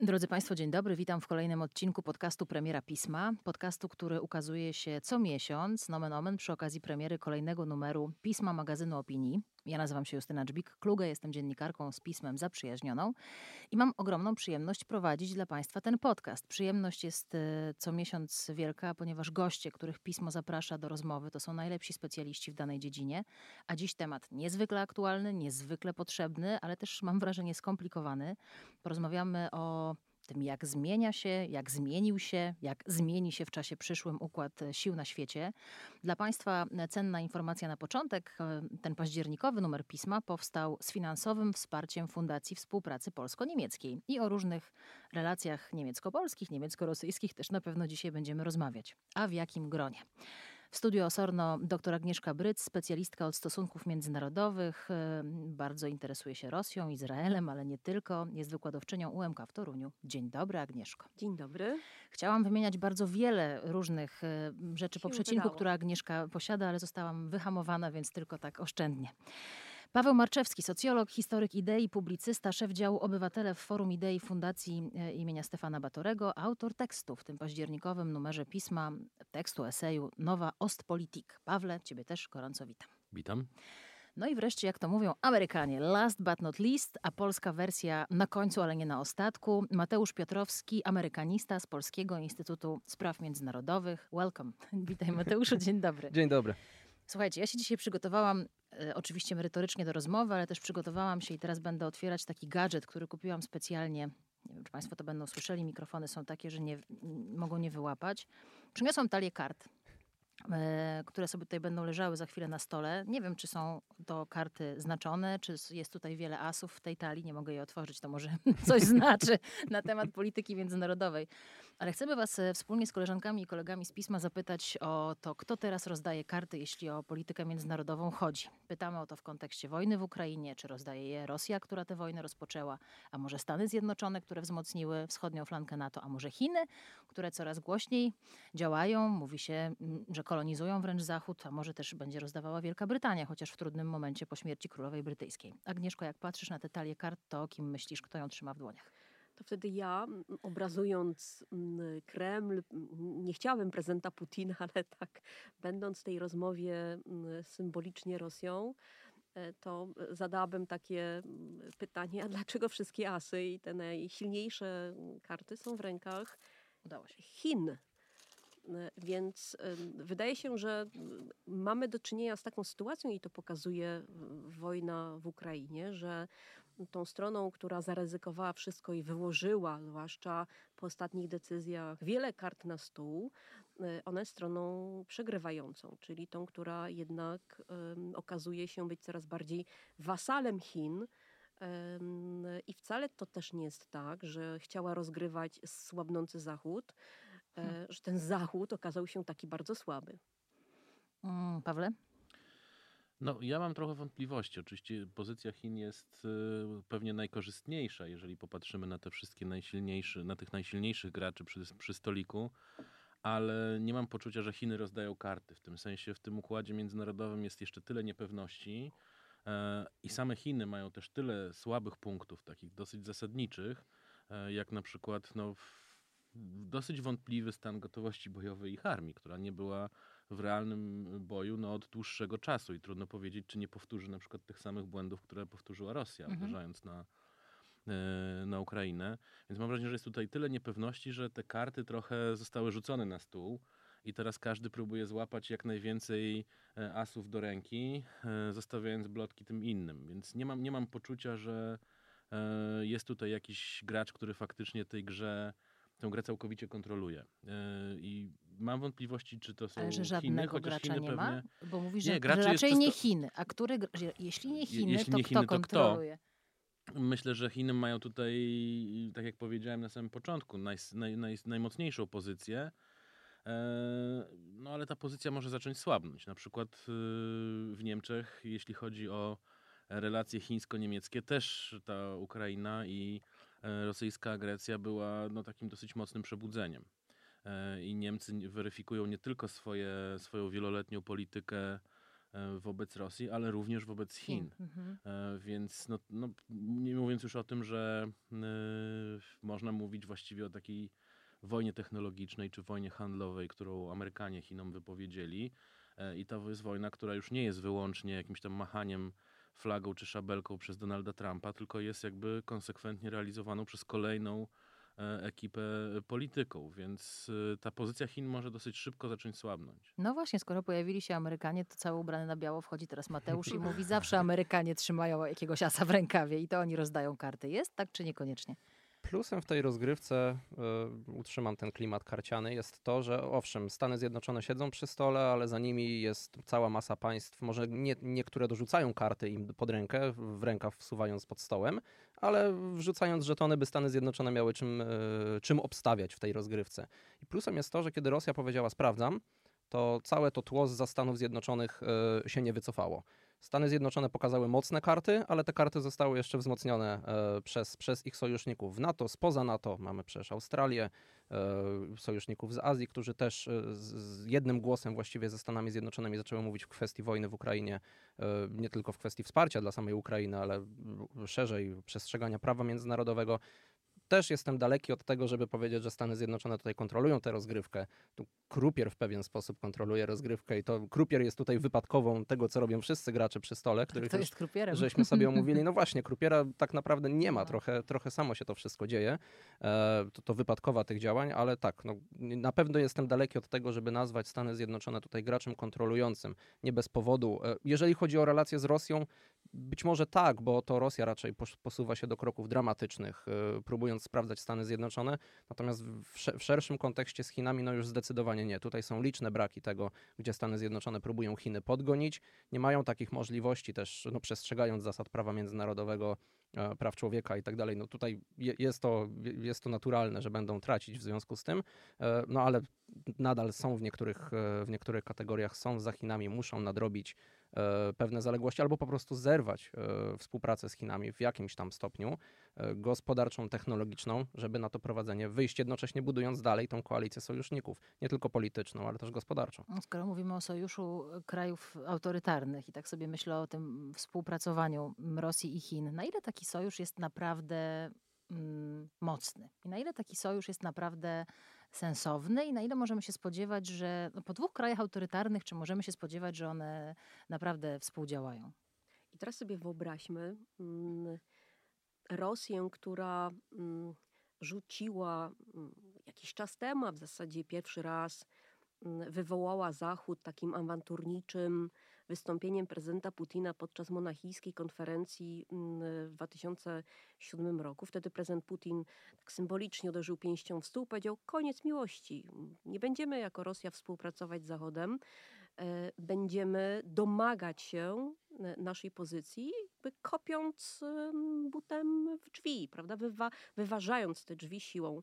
Drodzy Państwo, dzień dobry. Witam w kolejnym odcinku podcastu Premiera Pisma. Podcastu, który ukazuje się co miesiąc, nomen omen, przy okazji premiery kolejnego numeru Pisma magazynu opinii. Ja nazywam się Justyna Dżbik-Klugę, jestem dziennikarką z pismem zaprzyjaźnioną i mam ogromną przyjemność prowadzić dla Państwa ten podcast. Przyjemność jest e, co miesiąc wielka, ponieważ goście, których pismo zaprasza do rozmowy, to są najlepsi specjaliści w danej dziedzinie, a dziś temat niezwykle aktualny, niezwykle potrzebny, ale też mam wrażenie skomplikowany. Porozmawiamy o tym, jak zmienia się, jak zmienił się, jak zmieni się w czasie przyszłym układ e, sił na świecie. Dla Państwa e, cenna informacja na początek. E, ten październikowy numer pisma powstał z finansowym wsparciem Fundacji Współpracy Polsko-Niemieckiej i o różnych relacjach niemiecko-polskich, niemiecko-rosyjskich też na pewno dzisiaj będziemy rozmawiać. A w jakim gronie? W studiu Osorno dr Agnieszka Bryc, specjalistka od stosunków międzynarodowych. Bardzo interesuje się Rosją, Izraelem, ale nie tylko. Jest wykładowczynią UMK w Toruniu. Dzień dobry, Agnieszko. Dzień dobry. Chciałam wymieniać bardzo wiele różnych rzeczy po przecinku, które Agnieszka posiada, ale zostałam wyhamowana, więc tylko tak oszczędnie. Paweł Marczewski, socjolog, historyk idei, publicysta, szef działu Obywatele w Forum Idei Fundacji e, imienia Stefana Batorego, autor tekstu w tym październikowym numerze pisma, tekstu, eseju Nowa Ostpolitik. Pawle, ciebie też gorąco witam. Witam. No i wreszcie, jak to mówią Amerykanie, last but not least, a polska wersja na końcu, ale nie na ostatku. Mateusz Piotrowski, amerykanista z Polskiego Instytutu Spraw Międzynarodowych. Welcome. Witaj Mateuszu, dzień dobry. Dzień dobry. Słuchajcie, ja się dzisiaj przygotowałam e, oczywiście merytorycznie do rozmowy, ale też przygotowałam się i teraz będę otwierać taki gadżet, który kupiłam specjalnie. Nie wiem, czy Państwo to będą słyszeli. Mikrofony są takie, że nie, mogą nie wyłapać. Przyniosłam talię kart E, które sobie tutaj będą leżały za chwilę na stole. Nie wiem, czy są to karty znaczone, czy jest tutaj wiele asów w tej talii. Nie mogę jej otworzyć, to może coś znaczy na temat polityki międzynarodowej. Ale chcemy Was e, wspólnie z koleżankami i kolegami z pisma zapytać o to, kto teraz rozdaje karty, jeśli o politykę międzynarodową chodzi. Pytamy o to w kontekście wojny w Ukrainie, czy rozdaje je Rosja, która tę wojnę rozpoczęła, a może Stany Zjednoczone, które wzmocniły wschodnią flankę NATO, a może Chiny, które coraz głośniej działają. Mówi się, że kolonizują wręcz Zachód, a może też będzie rozdawała Wielka Brytania, chociaż w trudnym momencie po śmierci królowej brytyjskiej. Agnieszko, jak patrzysz na te talie kart, to kim myślisz, kto ją trzyma w dłoniach? To wtedy ja, obrazując Kreml, nie chciałem prezenta Putina, ale tak, będąc w tej rozmowie symbolicznie Rosją, e, to zadałabym takie pytanie, a dlaczego wszystkie asy i te najsilniejsze karty są w rękach Chin? E, więc wydaje się, że mamy do czynienia z taką sytuacją i to pokazuje wojna w Ukrainie, że tą stroną, która zaryzykowała wszystko i wyłożyła, zwłaszcza po ostatnich decyzjach, wiele kart na stół, e, ona jest stroną przegrywającą, czyli tą, która jednak okazuje się być coraz bardziej wasalem Chin. I wcale to też nie jest tak, że chciała rozgrywać słabnący Zachód, hmm. że ten Zachód okazał się taki bardzo słaby. Mm, Pawle? No, ja mam trochę wątpliwości. Oczywiście pozycja Chin jest y, pewnie najkorzystniejsza, jeżeli popatrzymy na te wszystkie najsilniejsze, na tych najsilniejszych graczy przy, przy stoliku, ale nie mam poczucia, że Chiny rozdają karty. W tym sensie w tym układzie międzynarodowym jest jeszcze tyle niepewności e, i same Chiny mają też tyle słabych punktów, takich dosyć zasadniczych, e, jak na przykład no, dosyć wątpliwy stan gotowości bojowej ich armii, która nie była w realnym boju no, od dłuższego czasu i trudno powiedzieć, czy nie powtórzy na przykład tych samych błędów, które powtórzyła Rosja, mhm. uderzając na, e, na Ukrainę. Więc mam wrażenie, że jest tutaj tyle niepewności, że te karty trochę zostały rzucone na stół i teraz każdy próbuje złapać jak najwięcej e, asów do ręki, zostawiając blotki tym innym. Więc nie mam, nie mam poczucia, że jest tutaj jakiś gracz, który faktycznie tej grze tę grę całkowicie kontroluje. E, I mam wątpliwości, czy to są Ale że żadnego Chiny, chociaż gracza Chiny nie pewnie... ma? Bo mówisz, że, nie, że raczej nie Chiny. A które, jeśli nie Chiny, jeśli to nie Chiny, kto kontroluje? Kto? Myślę, że Chiny mają tutaj, tak jak powiedziałem na samym początku, naj, naj, naj, najmocniejszą pozycję. E, no ale ta pozycja może zacząć słabnąć. Na przykład y, w Niemczech, jeśli chodzi o relacje chińsko-niemieckie, też ta Ukraina i E, rosyjska agresja była no, takim dosyć mocnym przebudzeniem. E, I Niemcy weryfikują nie tylko swoje, swoją wieloletnią politykę e, wobec Rosji, ale również wobec Chin. Mhm. Więc no, no, nie mówiąc już o tym, że można mówić właściwie o takiej wojnie technologicznej czy wojnie handlowej, którą Amerykanie Chinom wypowiedzieli. E, I to jest wojna, która już nie jest wyłącznie jakimś tam machaniem flagą czy szabelką przez Donalda Trumpa, tylko jest jakby konsekwentnie realizowaną przez kolejną e, ekipę polityką, więc e, ta pozycja Chin może dosyć szybko zacząć słabnąć. No właśnie, skoro pojawili się Amerykanie, to cały ubrany na biało wchodzi teraz Mateusz i mówi, zawsze Amerykanie trzymają jakiegoś asa w rękawie i to oni rozdają karty. Jest tak czy niekoniecznie? Plusem w tej rozgrywce, y, utrzymam ten klimat karciany, jest to, że owszem, Stany Zjednoczone siedzą przy stole, ale za nimi jest cała masa państw, może nie, niektóre dorzucają karty im pod rękę, w rękaw wsuwając pod stołem, ale wrzucając żetony, by Stany Zjednoczone miały czym, y, czym obstawiać w tej rozgrywce. I plusem jest to, że kiedy Rosja powiedziała sprawdzam, to całe to tło za Stanów Zjednoczonych y, się nie wycofało. Stany Zjednoczone pokazały mocne karty, ale te karty zostały jeszcze wzmocnione e, przez, przez ich sojuszników w NATO. Spoza NATO mamy przecież Australię, e, sojuszników z Azji, którzy też e, z, jednym głosem właściwie ze Stanami Zjednoczonymi zaczęły mówić w kwestii wojny w Ukrainie, nie tylko w kwestii wsparcia dla samej Ukrainy, ale szerzej przestrzegania prawa międzynarodowego też jestem daleki od tego, żeby powiedzieć, że Stany Zjednoczone tutaj kontrolują tę rozgrywkę. Tu Krupier w pewien sposób kontroluje rozgrywkę i to Krupier jest tutaj wypadkową tego, co robią wszyscy gracze przy stole, których to jest Krupierem. żeśmy sobie omówili. No właśnie, Krupiera tak naprawdę nie ma, trochę, trochę samo się to wszystko dzieje. E, to, to wypadkowa tych działań, ale tak, no, na pewno jestem daleki od tego, żeby nazwać Stany Zjednoczone tutaj graczem kontrolującym. Nie bez powodu. E, jeżeli chodzi o relacje z Rosją, być może tak, bo to Rosja raczej posuwa się do kroków dramatycznych, e, próbując sprawdzać Stany Zjednoczone. Natomiast w szerszym kontekście z Chinami, no już zdecydowanie nie. Tutaj są liczne braki tego, gdzie Stany Zjednoczone próbują Chiny podgonić. Nie mają takich możliwości też, no, przestrzegając zasad prawa międzynarodowego, e, praw człowieka i tak dalej. No tutaj jest to, jest to naturalne, że będą tracić w związku z tym, e, no ale nadal są w niektórych, w niektórych kategoriach, są za Chinami, muszą nadrobić E, pewne zaległości, albo po prostu zerwać e, współpracę z Chinami w jakimś tam stopniu, e, gospodarczą, technologiczną, żeby na to prowadzenie wyjść, jednocześnie budując dalej tą koalicję sojuszników, nie tylko polityczną, ale też gospodarczą. No, skoro mówimy o sojuszu krajów autorytarnych i tak sobie myślę o tym współpracowaniu Rosji i Chin, na ile taki sojusz jest naprawdę mm, mocny i na ile taki sojusz jest naprawdę sensowny i na ile możemy się spodziewać, że no, po dwóch krajach autorytarnych, czy możemy się spodziewać, że one naprawdę współdziałają? I teraz sobie wyobraźmy mm, Rosję, która mm, rzuciła mm, jakiś czas temu, a w zasadzie pierwszy raz wywołała Zachód takim awanturniczym wystąpieniem prezydenta Putina podczas monachijskiej konferencji mm, w 2007 roku. Wtedy prezydent Putin tak symbolicznie uderzył pięścią w stół, powiedział koniec miłości. Nie będziemy jako Rosja współpracować z Zachodem. E, będziemy domagać się e, naszej pozycji, kopiąc butem w drzwi, prawda? Wywa wyważając te drzwi siłą.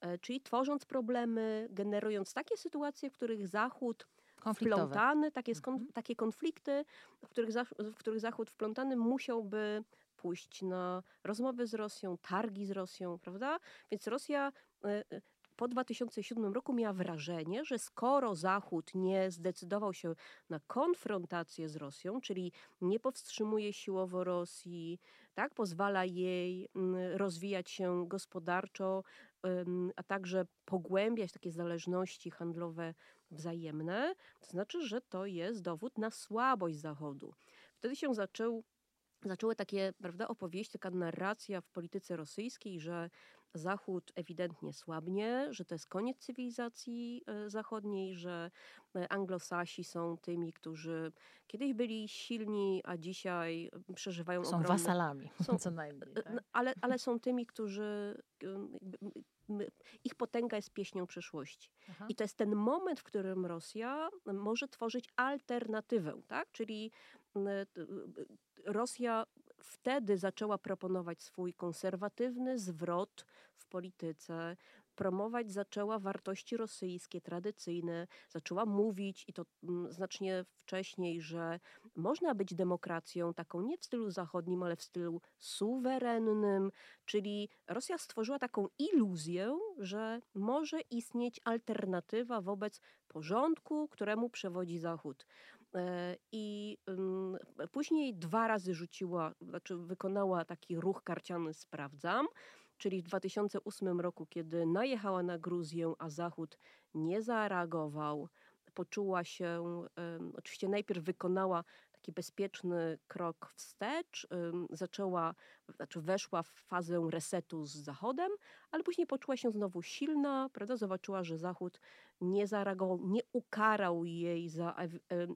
E, czyli tworząc problemy, generując takie sytuacje, w których Zachód wplątany, takie, mhm. takie konflikty, w których, w których Zachód wplątany musiałby pójść na rozmowy z Rosją, targi z Rosją, prawda? Więc Rosja e, e, po 2007 roku miała wrażenie, że skoro Zachód nie zdecydował się na konfrontację z Rosją, czyli nie powstrzymuje siłowo Rosji, tak, pozwala jej mm, rozwijać się gospodarczo, a także pogłębiać takie zależności handlowe wzajemne, to znaczy, że to jest dowód na słabość Zachodu. Wtedy się zaczął zaczęły takie prawda, opowieści, taka narracja w polityce rosyjskiej, że Zachód ewidentnie słabnie, że to jest koniec cywilizacji e, zachodniej, że e, anglosasi są tymi, którzy kiedyś byli silni, a dzisiaj przeżywają Są ogromne... wasalami, są, co najmniej. E, tak? Ale, ale są tymi, którzy ich potęga jest pieśnią przyszłości. Aha. I to jest ten moment, w którym Rosja może tworzyć alternatywę, tak? Czyli Rosja wtedy zaczęła proponować swój konserwatywny zwrot w polityce, promować zaczęła wartości rosyjskie, tradycyjne, zaczęła mówić i to mm, znacznie wcześniej, że można być demokracją taką nie w stylu zachodnim, ale w stylu suwerennym, czyli Rosja stworzyła taką iluzję, że może istnieć alternatywa wobec porządku, któremu przewodzi Zachód. E, I później dwa razy rzuciła, znaczy wykonała taki ruch karciany sprawdzam. Czyli w 2008 roku, kiedy najechała na Gruzję, a Zachód nie zareagował, poczuła się, oczywiście najpierw wykonała taki bezpieczny krok wstecz, zaczęła, znaczy weszła w fazę resetu z Zachodem, ale później poczuła się znowu silna, prawda? Zobaczyła, że Zachód nie zareagował, nie ukarał jej za e,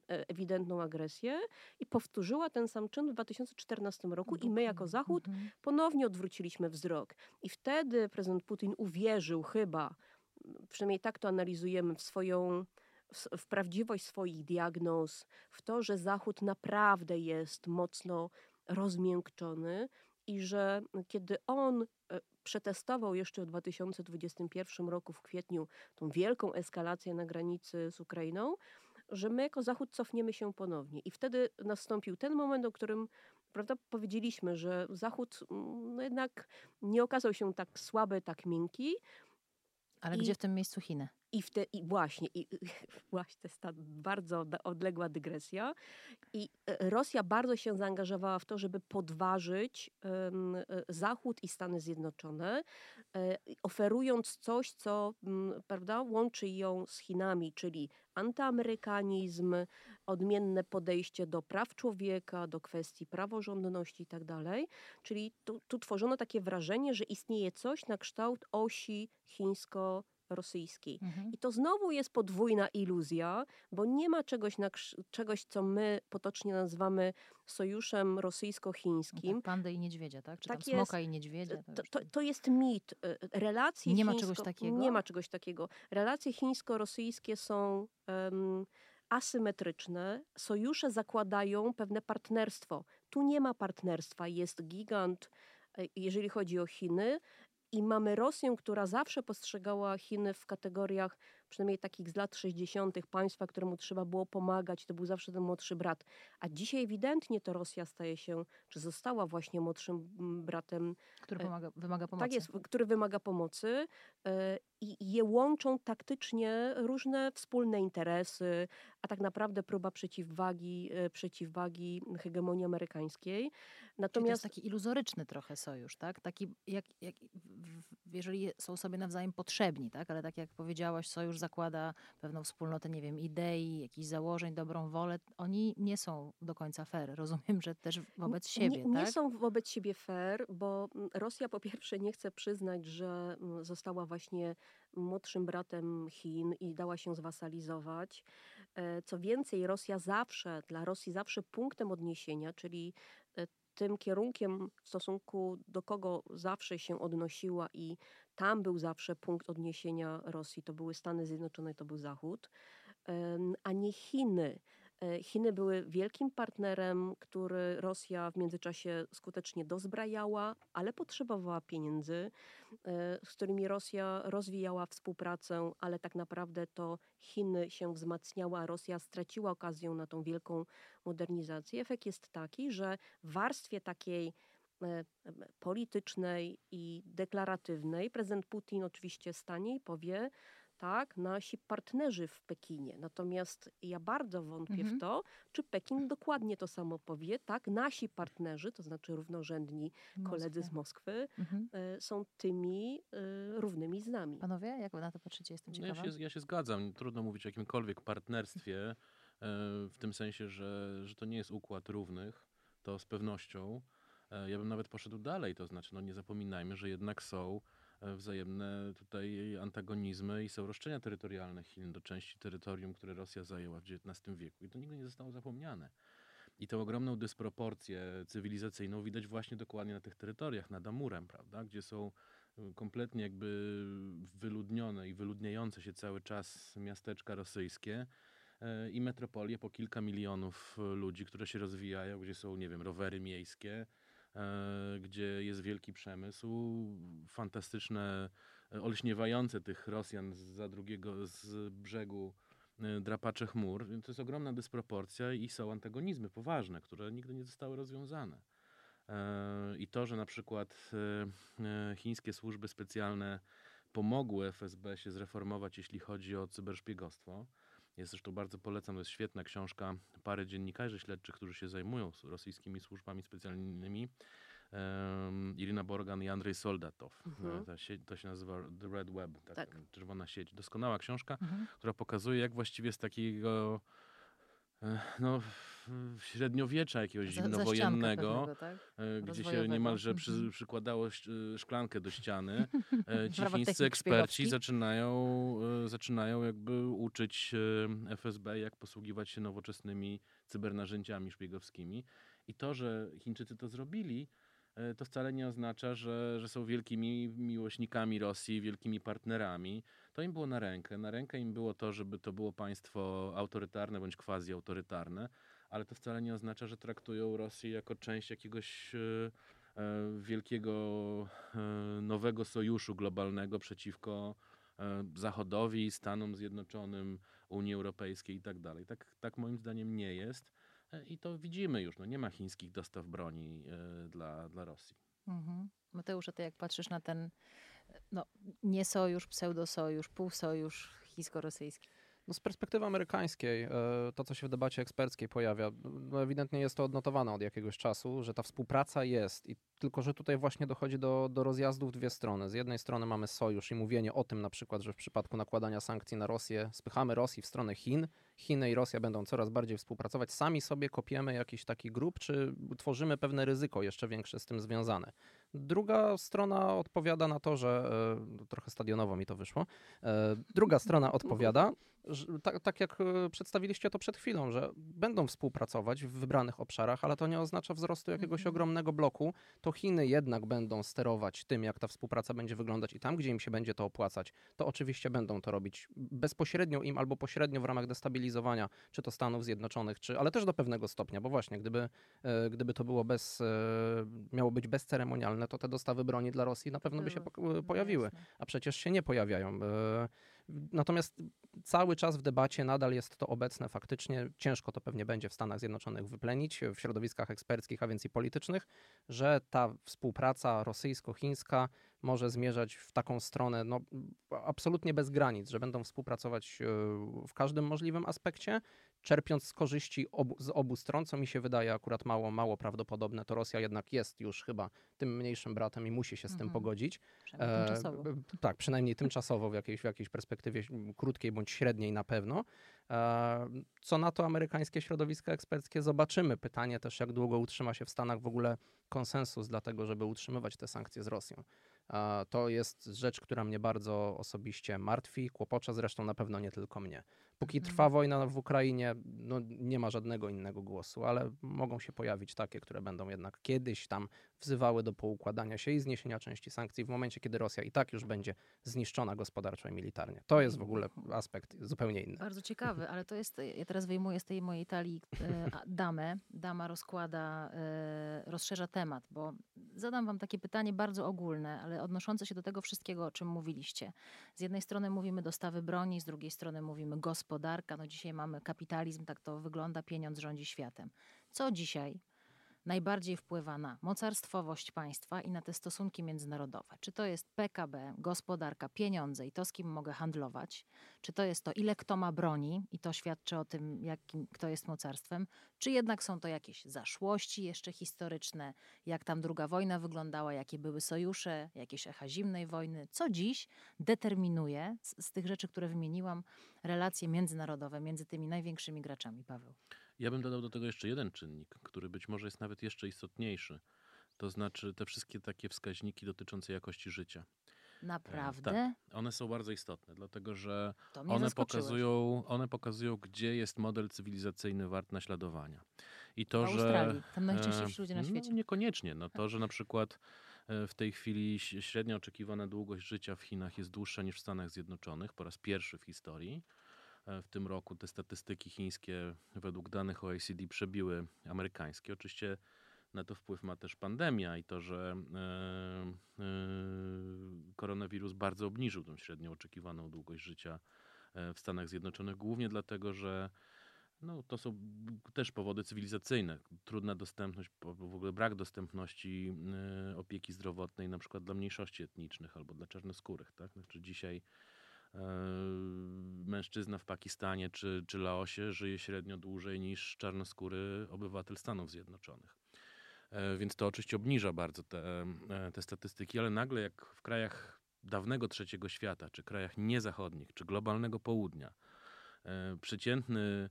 ewidentną agresję i powtórzyła ten sam czyn w 2014 roku i my jako Zachód mhm. ponownie odwróciliśmy wzrok. I wtedy prezydent Putin uwierzył chyba, przynajmniej tak to analizujemy, w swoją w prawdziwość swoich diagnoz, w to, że Zachód naprawdę jest mocno rozmiękczony i że kiedy on e, przetestował jeszcze w 2021 roku w kwietniu tą wielką eskalację na granicy z Ukrainą, że my jako Zachód cofniemy się ponownie. I wtedy nastąpił ten moment, o którym prawda, powiedzieliśmy, że Zachód mm, no jednak nie okazał się tak słaby, tak miękki. Ale I... gdzie w tym miejscu Chiny? I, w te, i właśnie, i, właśnie to jest ta bardzo odległa dygresja. I e, Rosja bardzo się zaangażowała w to, żeby podważyć um, Zachód i Stany Zjednoczone, um, oferując coś, co um, prawda, łączy ją z Chinami, czyli antyamerykanizm, odmienne podejście do praw człowieka, do kwestii praworządności itd. Tak czyli tu, tu tworzono takie wrażenie, że istnieje coś na kształt osi chińsko rosyjskiej. Mhm. I to znowu jest podwójna iluzja, bo nie ma czegoś, na, czegoś co my potocznie nazywamy sojuszem rosyjsko-chińskim. No tak, pandy i niedźwiedzia, tak? Czy tak tam smoka jest, i niedźwiedzia. To, to, to, jest mit. E, relacje nie chińsko, ma czegoś takiego? Nie ma czegoś takiego. Relacje chińsko-rosyjskie są... Um, asymetryczne, sojusze zakładają pewne partnerstwo. Tu nie ma partnerstwa, jest gigant, e, jeżeli chodzi o Chiny, i mamy Rosję, która zawsze postrzegała Chiny w kategoriach przynajmniej takich z lat 60., państwa, któremu trzeba było pomagać, to był zawsze ten młodszy brat. A dzisiaj ewidentnie to Rosja staje się, czy została właśnie młodszym mm, bratem. Który e, pomaga, wymaga pomocy. Tak jest, który wymaga pomocy e, i je łączą taktycznie różne wspólne interesy, a tak naprawdę próba przeciwwagi, e, przeciwwagi hegemonii amerykańskiej. Natomiast Czyli to jest taki iluzoryczny trochę sojusz, tak? Taki jak, jak, jeżeli są sobie nawzajem potrzebni, tak? Ale tak jak powiedziałaś, sojusz zakłada pewną wspólnotę, nie wiem, idei, jakichś założeń, dobrą wolę. Oni nie są do końca fair. Rozumiem, że też wobec siebie, nie, tak? Nie są wobec siebie fair, bo Rosja po pierwsze nie chce przyznać, że została właśnie młodszym bratem Chin i dała się zwasalizować. E, co więcej, Rosja zawsze, dla Rosji zawsze punktem odniesienia, czyli tym kierunkiem, w stosunku do kogo zawsze się odnosiła i tam był zawsze punkt odniesienia Rosji, to były Stany Zjednoczone, to był Zachód, a nie Chiny. E, Chiny były wielkim partnerem, który Rosja w międzyczasie skutecznie dozbrajała, ale potrzebowała pieniędzy, e, z którymi Rosja rozwijała współpracę, ale tak naprawdę to Chiny się wzmacniały, a Rosja straciła okazję na tą wielką modernizację. Efekt jest taki, że w warstwie takiej e, politycznej i deklaratywnej prezydent Putin oczywiście stanie i powie, tak, nasi partnerzy w Pekinie. Natomiast ja bardzo wątpię mhm. w to, czy Pekin dokładnie to samo powie, tak, nasi partnerzy, to znaczy równorzędni koledzy z Moskwy, mhm. y, są tymi y, równymi z nami. Panowie, jak wy na to patrzycie? Jestem ciekawa. No ja, się, ja się zgadzam. Trudno mówić o jakimkolwiek partnerstwie, y, w tym sensie, że, że to nie jest układ równych, to z pewnością. Ja bym nawet poszedł dalej, to znaczy, no nie zapominajmy, że jednak są wzajemne tutaj antagonizmy i są roszczenia terytorialne Chin do części terytorium, które Rosja zajęła w XIX wieku. I to nigdy nie zostało zapomniane. I tę ogromną dysproporcję cywilizacyjną widać właśnie dokładnie na tych terytoriach, nad Amurem, prawda, gdzie są e, kompletnie jakby wyludnione i wyludniające się cały czas miasteczka rosyjskie e, i metropolie po kilka milionów ludzi, które się rozwijają, gdzie są, nie wiem, rowery miejskie, E, gdzie jest wielki przemysł, fantastyczne, e, olśniewające tych Rosjan za drugiego z brzegu e, drapacze chmur. To jest ogromna dysproporcja i są antagonizmy poważne, które nigdy nie zostały rozwiązane. I to, że na przykład chińskie służby specjalne pomogły FSB się zreformować, jeśli chodzi o cyberszpiegostwo, jest zresztą bardzo polecam, to jest świetna książka pary dziennikarzy śledczych, którzy się zajmują rosyjskimi służbami specjalnymi. em, Irina Borgan i Andrzej Soldatow. Mhm. E, Ta sie- to się nazywa The Red Web, tak, Tak. czerwona sieć. Doskonała książka, Mhm. która pokazuje, jak właściwie z takiego e, no, średniowiecza jakiegoś za zimnowojennego, tak? e, gdzie się niemalże przy, Mhm. przykładało e, szklankę do ściany, e, ci chińscy eksperci zaczynają, zaczynają jakby uczyć FSB, jak posługiwać się nowoczesnymi cybernarzędziami szpiegowskimi. I to, że Chińczycy to zrobili, to wcale nie oznacza, że, że są wielkimi miłośnikami Rosji, wielkimi partnerami. To im było na rękę. Na rękę im było to, żeby to było państwo autorytarne bądź quasi-autorytarne, ale to wcale nie oznacza, że traktują Rosję jako część jakiegoś e, e, wielkiego e, nowego sojuszu globalnego przeciwko Zachodowi, Stanom Zjednoczonym, Unii Europejskiej i tak dalej. Tak, tak moim zdaniem nie jest. I to widzimy już. No nie ma chińskich dostaw broni dla, dla Rosji. Mhm. Mateusz, a ty jak patrzysz na ten no, nie sojusz, pseudosojusz, półsojusz chińsko-rosyjski? No z perspektywy amerykańskiej, e, to co się w debacie eksperckiej pojawia, no ewidentnie jest to odnotowane od jakiegoś czasu, że ta współpraca jest i tylko, że tutaj właśnie dochodzi do, do rozjazdów dwie strony. Z jednej strony mamy sojusz i mówienie o tym na przykład, że w przypadku nakładania sankcji na Rosję spychamy Rosji w stronę Chin, Chiny i Rosja będą coraz bardziej współpracować, sami sobie kopiemy jakiś taki grup, czy tworzymy pewne ryzyko jeszcze większe z tym związane. Druga strona odpowiada na to, że e, trochę stadionowo mi to wyszło. E, druga strona odpowiada, tak, tak jak e, przedstawiliście to przed chwilą, że będą współpracować w wybranych obszarach, ale to nie oznacza wzrostu jakiegoś Mhm. ogromnego bloku. To Chiny jednak będą sterować tym, jak ta współpraca będzie wyglądać i tam, gdzie im się będzie to opłacać, to oczywiście będą to robić bezpośrednio im albo pośrednio w ramach destabilizowania, czy to Stanów Zjednoczonych, czy, ale też do pewnego stopnia, bo właśnie gdyby, e, gdyby to było bez, e, miało być bezceremonialne, to te dostawy broni dla Rosji na pewno by się No pojawiły a przecież się nie pojawiają. Natomiast cały czas w debacie nadal jest to obecne faktycznie. Ciężko to pewnie będzie w Stanach Zjednoczonych wyplenić, w środowiskach eksperckich, a więc i politycznych, że ta współpraca rosyjsko-chińska może zmierzać w taką stronę no, absolutnie bez granic, że będą współpracować e, w każdym możliwym aspekcie, czerpiąc z korzyści obu, z obu stron, co mi się wydaje akurat mało, mało prawdopodobne. To Rosja jednak jest już chyba tym mniejszym bratem i musi się z tym Mhm. pogodzić. Przynajmniej E, tymczasowo. tak, przynajmniej tymczasowo w jakiejś, w jakiejś perspektywie krótkiej bądź średniej na pewno. E, Co na to amerykańskie środowiska eksperckie zobaczymy. Pytanie też, jak długo utrzyma się w Stanach w ogóle konsensus dla tego, żeby utrzymywać te sankcje z Rosją. To jest rzecz, która mnie bardzo osobiście martwi, kłopocze zresztą na pewno nie tylko mnie. Póki Mhm. trwa wojna w Ukrainie, no nie ma żadnego innego głosu, ale mogą się pojawić takie, które będą jednak kiedyś tam wzywały do poukładania się i zniesienia części sankcji w momencie, kiedy Rosja i tak już będzie zniszczona gospodarczo i militarnie. To jest w ogóle aspekt zupełnie inny. Bardzo ciekawy, ale to jest, ja teraz wyjmuję z tej mojej talii e, damę. Dama rozkłada, e, rozszerza temat, bo zadam wam takie pytanie bardzo ogólne, ale odnoszące się do tego wszystkiego, o czym mówiliście. Z jednej strony mówimy dostawy broni, z drugiej strony mówimy gospodarka. No dzisiaj mamy kapitalizm, tak to wygląda, pieniądz rządzi światem. Co dzisiaj najbardziej wpływa na mocarstwowość państwa i na te stosunki międzynarodowe? Czy to jest PKB, gospodarka, pieniądze i to, z kim mogę handlować? Czy to jest to, ile kto ma broni i to świadczy o tym, jakim, kto jest mocarstwem? Czy jednak są to jakieś zaszłości jeszcze historyczne, jak tam druga wojna wyglądała, jakie były sojusze, jakieś echa zimnej wojny? Co dziś determinuje z, z tych rzeczy, które wymieniłam, relacje międzynarodowe między tymi największymi graczami, Paweł? Ja bym dodał do tego jeszcze jeden czynnik, który być może jest nawet jeszcze istotniejszy. To znaczy te wszystkie takie wskaźniki dotyczące jakości życia. Naprawdę? One są bardzo istotne, dlatego że one pokazują, one pokazują, gdzie jest model cywilizacyjny wart naśladowania. I to, w że. Australii. Tam najszczęśliwsi ludzie na no, świecie. Niekoniecznie. No to, że na przykład e, w tej chwili średnia oczekiwana długość życia w Chinach jest dłuższa niż w Stanach Zjednoczonych po raz pierwszy w historii. E, W tym roku te statystyki chińskie według danych OECD przebiły amerykańskie. Oczywiście na to wpływ ma też pandemia i to, że e, e, koronawirus bardzo obniżył tą średnią oczekiwaną długość życia w Stanach Zjednoczonych, głównie dlatego, że no, to są też powody cywilizacyjne. Trudna dostępność, w ogóle brak dostępności opieki zdrowotnej na przykład dla mniejszości etnicznych albo dla czarnoskórych. Tak? Znaczy dzisiaj mężczyzna w Pakistanie czy, czy Laosie żyje średnio dłużej niż czarnoskóry obywatel Stanów Zjednoczonych. E, więc to oczywiście obniża bardzo te, e, te statystyki, ale nagle jak w krajach dawnego trzeciego świata, czy krajach niezachodnich, czy globalnego południa, e, przeciętny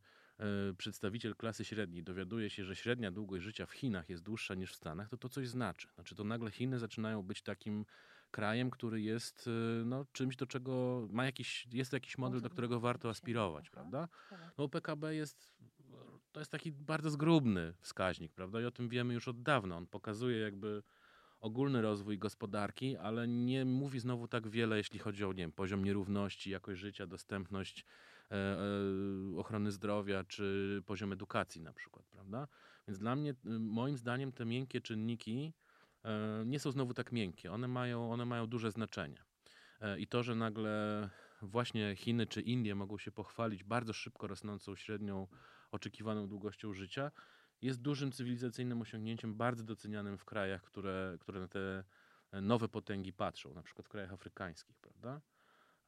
przedstawiciel klasy średniej dowiaduje się, że średnia długość życia w Chinach jest dłuższa niż w Stanach, to to coś znaczy. Znaczy to nagle Chiny zaczynają być takim krajem, który jest no, czymś, do czego ma jakiś, jest jakiś model, do którego warto aspirować, prawda? Tak. No PKB jest to jest taki bardzo zgrubny wskaźnik, prawda? I o tym wiemy już od dawna. On pokazuje jakby ogólny rozwój gospodarki, ale nie mówi znowu tak wiele, jeśli chodzi o nie wiem, poziom nierówności, jakość życia, dostępność e, e, ochrony zdrowia czy poziom edukacji na przykład, prawda? Więc dla mnie, moim zdaniem, te miękkie czynniki nie są znowu tak miękkie. One mają, one mają duże znaczenie. E, I to, że nagle właśnie Chiny czy Indie mogą się pochwalić bardzo szybko rosnącą średnią oczekiwaną długością życia, jest dużym cywilizacyjnym osiągnięciem, bardzo docenianym w krajach, które, które na te nowe potęgi patrzą, na przykład w krajach afrykańskich, prawda?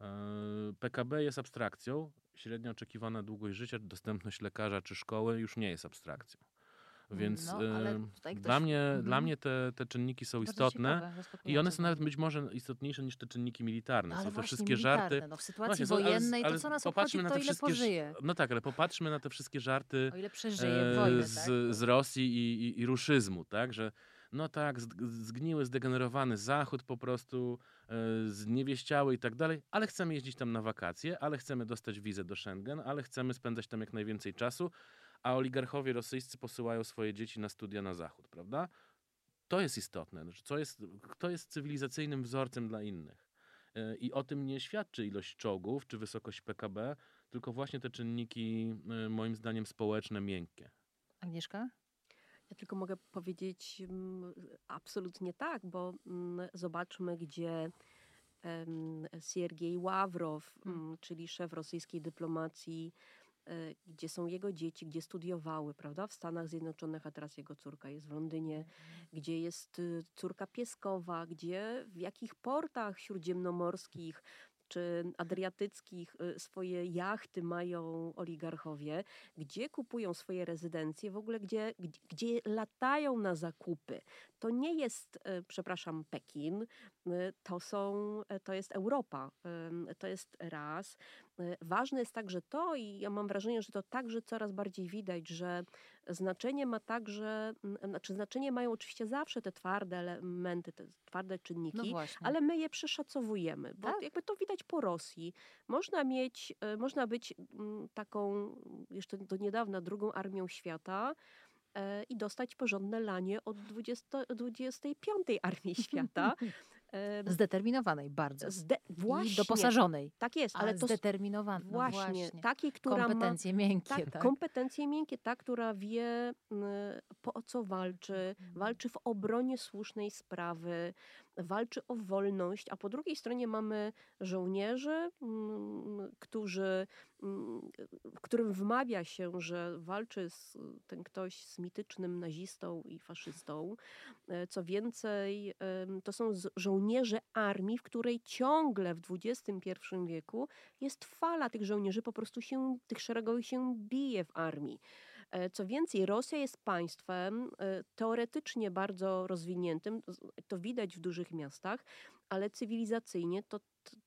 E, PKB jest abstrakcją, średnia oczekiwana długość życia, dostępność lekarza czy szkoły już nie jest abstrakcją. Więc no, ktoś... dla, mnie, mhm. dla mnie te, te czynniki są Bardzo istotne ciekawe, i one są nawet być może istotniejsze niż te czynniki militarne. No, są te wszystkie żarty. No, w sytuacji właśnie, wojennej ale, ale to co nas obchodzi, na te ile pożyje. No tak, ale popatrzmy na te wszystkie żarty o ile przeżyje e, wojnę, z, tak? z Rosji i, i, i ruszyzmu, tak, że no tak, zgniły, zdegenerowany Zachód po prostu, e, zniewieściały i tak dalej, ale chcemy jeździć tam na wakacje, ale chcemy dostać wizę do Schengen, ale chcemy spędzać tam jak najwięcej czasu, a oligarchowie rosyjscy posyłają swoje dzieci na studia na zachód, prawda? To jest istotne. Co jest, kto jest cywilizacyjnym wzorcem dla innych? E, I o tym nie świadczy ilość czołgów czy wysokość PKB, tylko właśnie te czynniki, e, moim zdaniem, społeczne, miękkie. Agnieszka? Ja tylko mogę powiedzieć mm, absolutnie tak, bo mm, zobaczmy, gdzie Siergiej Ławrow, hmm. mm, czyli szef rosyjskiej dyplomacji, gdzie są jego dzieci, gdzie studiowały, prawda, w Stanach Zjednoczonych, a teraz jego córka jest w Londynie, mhm. gdzie jest y, córka pieskowa, gdzie w jakich portach śródziemnomorskich czy adriatyckich y, swoje jachty mają oligarchowie, gdzie kupują swoje rezydencje, w ogóle gdzie, gdzie, gdzie latają na zakupy. To nie jest, y, przepraszam, Pekin, to, są, to jest Europa. To jest raz. Y, ważne jest także to, i ja mam wrażenie, że to także coraz bardziej widać, że znaczenie ma także, znaczy znaczenie mają oczywiście zawsze te twarde elementy, te twarde No czynniki, właśnie. ale my je przeszacowujemy, bo Tak? jakby to widać po Rosji. Można mieć, y, można być taką jeszcze do niedawna drugą armią świata, e, i dostać porządne lanie od 20, 25 Armii Świata. Zdeterminowanej bardzo. Zde właśnie. I doposażonej. Tak jest. Ale to zdeterminowanej. No właśnie, właśnie. Takiej, która kompetencje ma, miękkie. Tak, tak, kompetencje miękkie, ta, która wie po co walczy, mhm. walczy w obronie słusznej sprawy, walczy o wolność, a po drugiej stronie mamy żołnierzy, mm, którzy, mm, którym wmawia się, że walczy z, ten ktoś z mitycznym nazistą i faszystą. E, co więcej, to są żołnierze armii, w której ciągle w XXI wieku jest fala tych żołnierzy, po prostu się, tych szeregowych się bije w armii. E, co więcej, Rosja jest państwem e, teoretycznie bardzo rozwiniętym, to widać w dużych miastach, ale cywilizacyjnie to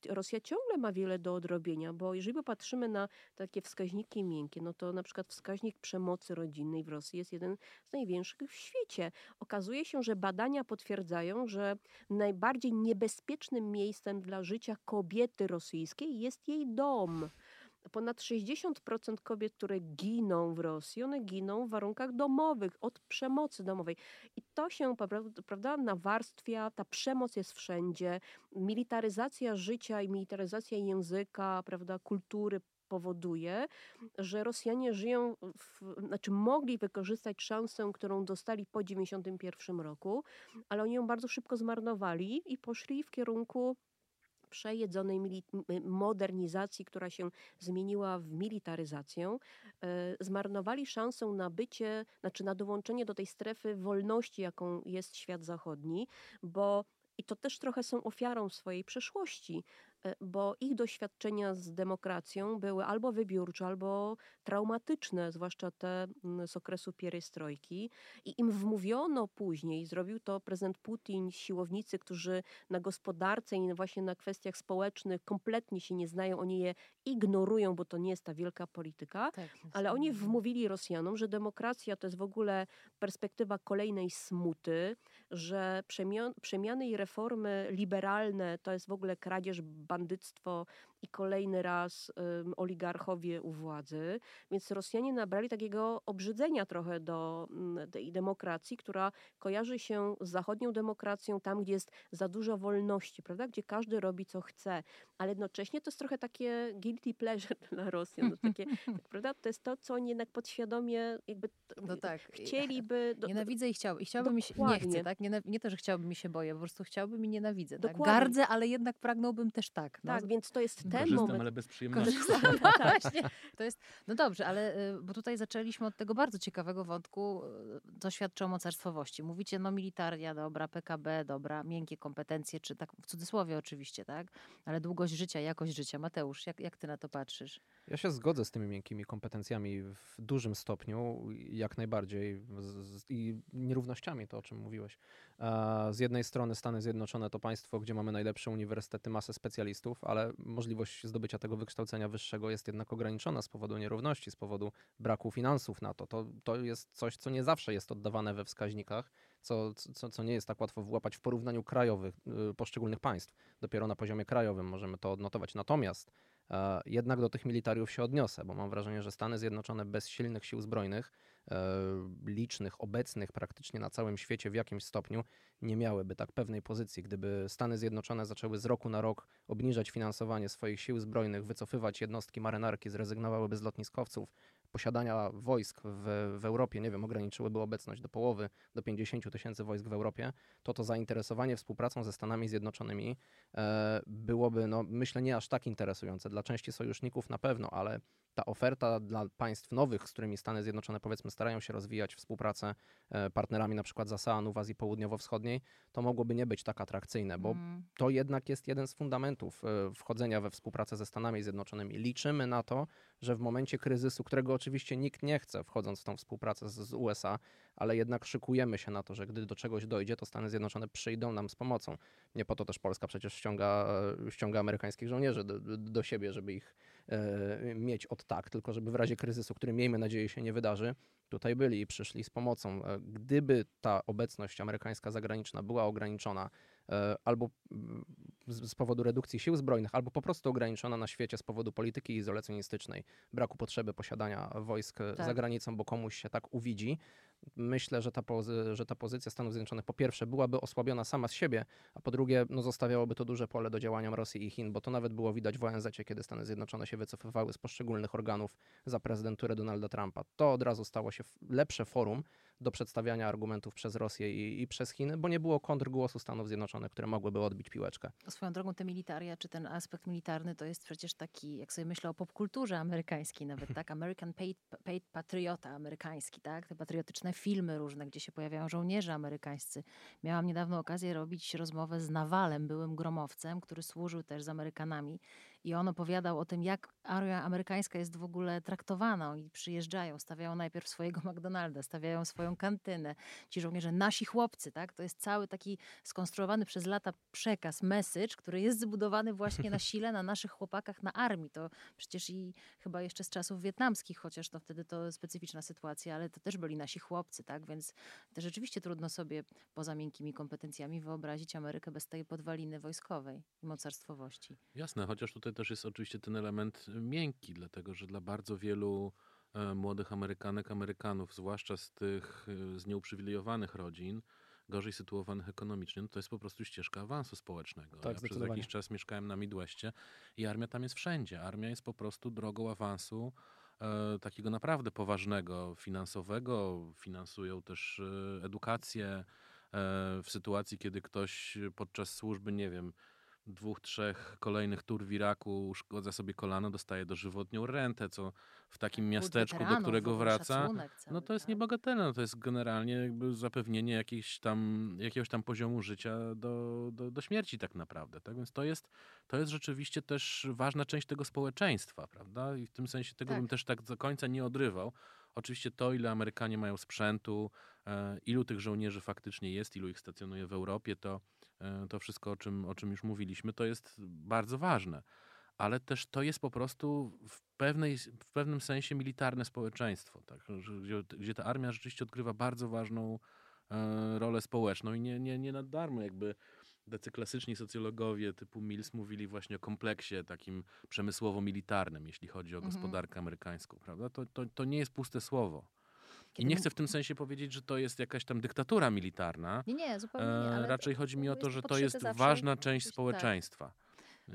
Rosja ciągle ma wiele do odrobienia, bo jeżeli popatrzymy na takie wskaźniki miękkie, no to na przykład wskaźnik przemocy rodzinnej w Rosji jest jeden z największych w świecie. Okazuje się, że badania potwierdzają, że najbardziej niebezpiecznym miejscem dla życia kobiety rosyjskiej jest jej dom ponad 60% kobiet, które giną w Rosji, one giną w warunkach domowych, od przemocy domowej. I to się, prawda, nawarstwia, ta przemoc jest wszędzie. Militaryzacja życia i militaryzacja języka, prawda, kultury powoduje, że Rosjanie żyją, w, znaczy mogli wykorzystać szansę, którą dostali po 91 roku, ale oni ją bardzo szybko zmarnowali i poszli w kierunku przejedzonej modernizacji, która się zmieniła w militaryzację, e, zmarnowali szansę na bycie, znaczy na dołączenie do tej strefy wolności, jaką jest świat zachodni, bo i to też trochę są ofiarą swojej przeszłości. E, bo ich doświadczenia z demokracją były albo wybiórcze, albo traumatyczne, zwłaszcza te mm, z okresu pierestrojki. I im wmówiono później, zrobił to prezydent Putin, siłownicy, którzy na gospodarce i właśnie na kwestiach społecznych kompletnie się nie znają, oni je ignorują, bo to nie jest ta wielka polityka, Tak, ale oni wmówili Rosjanom, że demokracja to jest w ogóle perspektywa kolejnej smuty, że przemiany i reformy liberalne to jest w ogóle kradzież, bandyctwo i kolejny raz ym, oligarchowie u władzy. Więc Rosjanie nabrali takiego obrzydzenia trochę do mm, tej demokracji, która kojarzy się z zachodnią demokracją, tam gdzie jest za dużo wolności, prawda? Gdzie każdy robi co chce, ale jednocześnie to jest trochę takie guilty pleasure dla Rosjan. To, takie, tak, prawda? to jest to, co oni jednak podświadomie jakby No tak. chcieliby. Do, Nienawidzę i chciałbym. I chciałbym mi się, nie chcę, tak? Nienaw- nie to, że chciałbym i się boję, po prostu chciałbym i nienawidzę. Tak? Dokładnie. Gardzę, ale jednak pragnąłbym też tak. No, tak, więc to jest ten Korzystam, moment. ale bez przyjemności. Korzystam, właśnie. To jest, no dobrze, ale y, bo tutaj zaczęliśmy od tego bardzo ciekawego wątku, y, co świadczy o mocarstwowości. Mówicie, no militaria, dobra, PKB, dobra, miękkie kompetencje, czy tak w cudzysłowie oczywiście, tak? Ale długość życia, jakość życia. Mateusz, jak, jak ty na to patrzysz? Ja się zgodzę z tymi miękkimi kompetencjami w dużym stopniu, jak najbardziej. Z, z, I nierównościami, to o czym mówiłeś. Z jednej strony Stany Zjednoczone to państwo, gdzie mamy najlepsze uniwersytety, masę specjalistów, ale możliwość zdobycia tego wykształcenia wyższego jest jednak ograniczona z powodu nierówności, z powodu braku finansów na to. To, to jest coś, co nie zawsze jest oddawane we wskaźnikach, co, co, co nie jest tak łatwo włapać w porównaniu krajowych y, poszczególnych państw. Dopiero na poziomie krajowym możemy to odnotować. Natomiast E, Jednak do tych militariów się odniosę, bo mam wrażenie, że Stany Zjednoczone bez silnych sił zbrojnych, licznych, obecnych praktycznie na całym świecie w jakimś stopniu, nie miałyby tak pewnej pozycji. Gdyby Stany Zjednoczone zaczęły z roku na rok obniżać finansowanie swoich sił zbrojnych, wycofywać jednostki marynarki, zrezygnowałyby z lotniskowców, posiadania wojsk w, w Europie, nie wiem, ograniczyłyby obecność do połowy, do 50 tysięcy wojsk w Europie, to to zainteresowanie współpracą ze Stanami Zjednoczonymi e, byłoby, no, myślę, nie aż tak interesujące. Dla części sojuszników na pewno, ale ta oferta dla państw nowych, z którymi Stany Zjednoczone powiedzmy starają się rozwijać współpracę e, partnerami na przykład z ASEANu w Azji Południowo-Wschodniej, to mogłoby nie być tak atrakcyjne, bo Mm. to jednak jest jeden z fundamentów e, wchodzenia we współpracę ze Stanami Zjednoczonymi. Liczymy na to, że w momencie kryzysu, którego oczywiście nikt nie chce, wchodząc w tą współpracę z, USA, ale jednak szykujemy się na to, że gdy do czegoś dojdzie, to Stany Zjednoczone przyjdą nam z pomocą. Nie po to też Polska przecież ściąga, e, ściąga amerykańskich żołnierzy do, do, siebie, żeby ich mieć od tak, tylko żeby w razie kryzysu, który miejmy nadzieję się nie wydarzy, tutaj byli i przyszli z pomocą. E, Gdyby ta obecność amerykańska zagraniczna była ograniczona e, albo mm, z, powodu redukcji sił zbrojnych, albo po prostu ograniczona na świecie z powodu polityki izolacjonistycznej, braku potrzeby posiadania wojsk e, Tak. za granicą, bo komuś się tak uwidzi, myślę, że ta, pozy, że ta pozycja Stanów Zjednoczonych po pierwsze byłaby osłabiona sama z siebie, a po drugie no, zostawiałoby to duże pole do działania Rosji i Chin, bo to nawet było widać w ONZ, kiedy Stany Zjednoczone się wycofywały z poszczególnych organów za prezydenturę Donalda Trumpa. To od razu stało się lepsze forum do przedstawiania argumentów przez Rosję i, i przez Chiny, bo nie było kontrgłosu Stanów Zjednoczonych, które mogłyby odbić piłeczkę. Swoją drogą te militaria, czy ten aspekt militarny, to jest przecież taki, jak sobie myślę o popkulturze amerykańskiej nawet, tak? American Paid, paid Patriota amerykański, tak? Te patriotyczne filmy różne, gdzie się pojawiają żołnierze amerykańscy. Miałam niedawno okazję robić rozmowę z Nawalem, byłym gromowcem, który służył też z Amerykanami i on opowiadał o tym, jak armia amerykańska jest w ogóle traktowana. Oni przyjeżdżają, stawiają najpierw swojego McDonalda, stawiają swoją kantynę. Ci żołnierze, nasi chłopcy, tak? To jest cały taki skonstruowany przez lata przekaz, message, który jest zbudowany właśnie na sile, na naszych chłopakach, na armii. To przecież i chyba jeszcze z czasów wietnamskich, chociaż no wtedy to specyficzna sytuacja, ale to też byli nasi chłopcy, tak? Więc to rzeczywiście trudno sobie poza miękkimi kompetencjami wyobrazić Amerykę bez tej podwaliny wojskowej i mocarstwowości. Jasne, chociaż tutaj też jest oczywiście ten element miękki, dlatego że dla bardzo wielu e, młodych Amerykanek, Amerykanów, zwłaszcza z tych e, z nieuprzywilejowanych rodzin, gorzej sytuowanych ekonomicznie, no to jest po prostu ścieżka awansu społecznego. Tak, ja przez jakiś czas mieszkałem na Midwestie i armia tam jest wszędzie. Armia jest po prostu drogą awansu e, takiego naprawdę poważnego, finansowego. Finansują też e, edukację e, w sytuacji, kiedy ktoś podczas służby, nie wiem, dwóch, trzech kolejnych tur w Iraku uszkodza sobie kolano, dostaje dożywotnią rentę, co w takim miasteczku, do którego wraca, no to jest niebagatelne, no to jest generalnie jakby zapewnienie jakiejś tam, jakiegoś tam poziomu życia do, do, do śmierci tak naprawdę, tak? Więc to jest, to jest rzeczywiście też ważna część tego społeczeństwa, prawda? I w tym sensie tego Tak. bym też tak do końca nie odrywał. Oczywiście to, ile Amerykanie mają sprzętu, e, ilu tych żołnierzy faktycznie jest, ilu ich stacjonuje w Europie, to, to wszystko, o czym, o czym już mówiliśmy, to jest bardzo ważne. Ale też to jest po prostu w, pewnej, w pewnym sensie militarne społeczeństwo, tak? gdzie, gdzie ta armia rzeczywiście odgrywa bardzo ważną e, rolę społeczną i nie, nie, nie na darmo jakby tacy klasyczni socjologowie typu Mills mówili właśnie o kompleksie takim przemysłowo-militarnym, jeśli chodzi o Mhm. gospodarkę amerykańską, prawda? To, to, to nie jest puste słowo. I nie chcę w tym sensie powiedzieć, że to jest jakaś tam dyktatura militarna. Nie, nie, zupełnie nie, E, ale raczej chodzi mi o to, że to jest zawsze ważna część tak. społeczeństwa.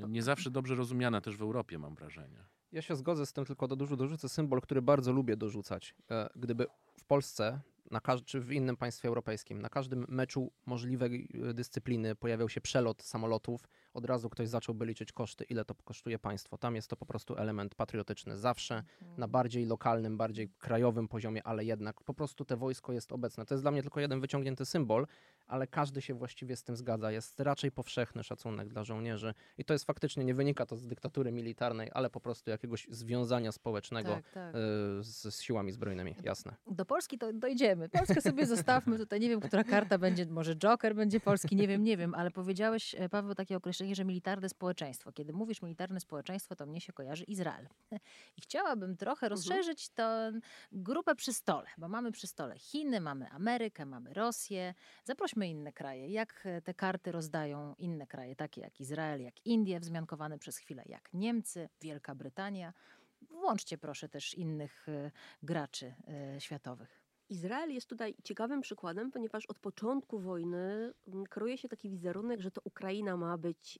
To- Nie zawsze dobrze rozumiana też w Europie, mam wrażenie. Ja się zgodzę z tym, tylko do dużo dorzucę symbol, który bardzo lubię dorzucać. E, Gdyby w Polsce, na każ- czy w innym państwie europejskim, na każdym meczu możliwej e, dyscypliny pojawiał się przelot samolotów, od razu ktoś zacząłby liczyć koszty, ile to kosztuje państwo. Tam jest to po prostu element patriotyczny. Zawsze Mhm. na bardziej lokalnym, bardziej krajowym poziomie, ale jednak po prostu te wojsko jest obecne. To jest dla mnie tylko jeden wyciągnięty symbol, ale każdy się właściwie z tym zgadza. Jest raczej powszechny szacunek dla żołnierzy i to jest faktycznie, nie wynika to z dyktatury militarnej, ale po prostu jakiegoś związania społecznego tak, tak. y, z, z siłami zbrojnymi, jasne. Do Polski to dojdziemy. Polskę sobie zostawmy tutaj. Nie wiem, która karta będzie, może Joker będzie polski, nie wiem, nie wiem, ale powiedziałeś, e, Paweł, takie określenie, że militarne społeczeństwo. Kiedy mówisz militarne społeczeństwo, to mnie się kojarzy Izrael. I chciałabym trochę rozszerzyć tę grupę przy stole, bo mamy przy stole Chiny, mamy Amerykę, mamy Rosję. Zaprośmy inne kraje. Jak e, te karty rozdają inne kraje, takie jak Izrael, jak Indie, wzmiankowane przez chwilę, jak Niemcy, Wielka Brytania. Włączcie proszę też innych e, graczy e, światowych. Izrael jest tutaj ciekawym przykładem, ponieważ od początku wojny mm, kreuje się taki wizerunek, że to Ukraina ma być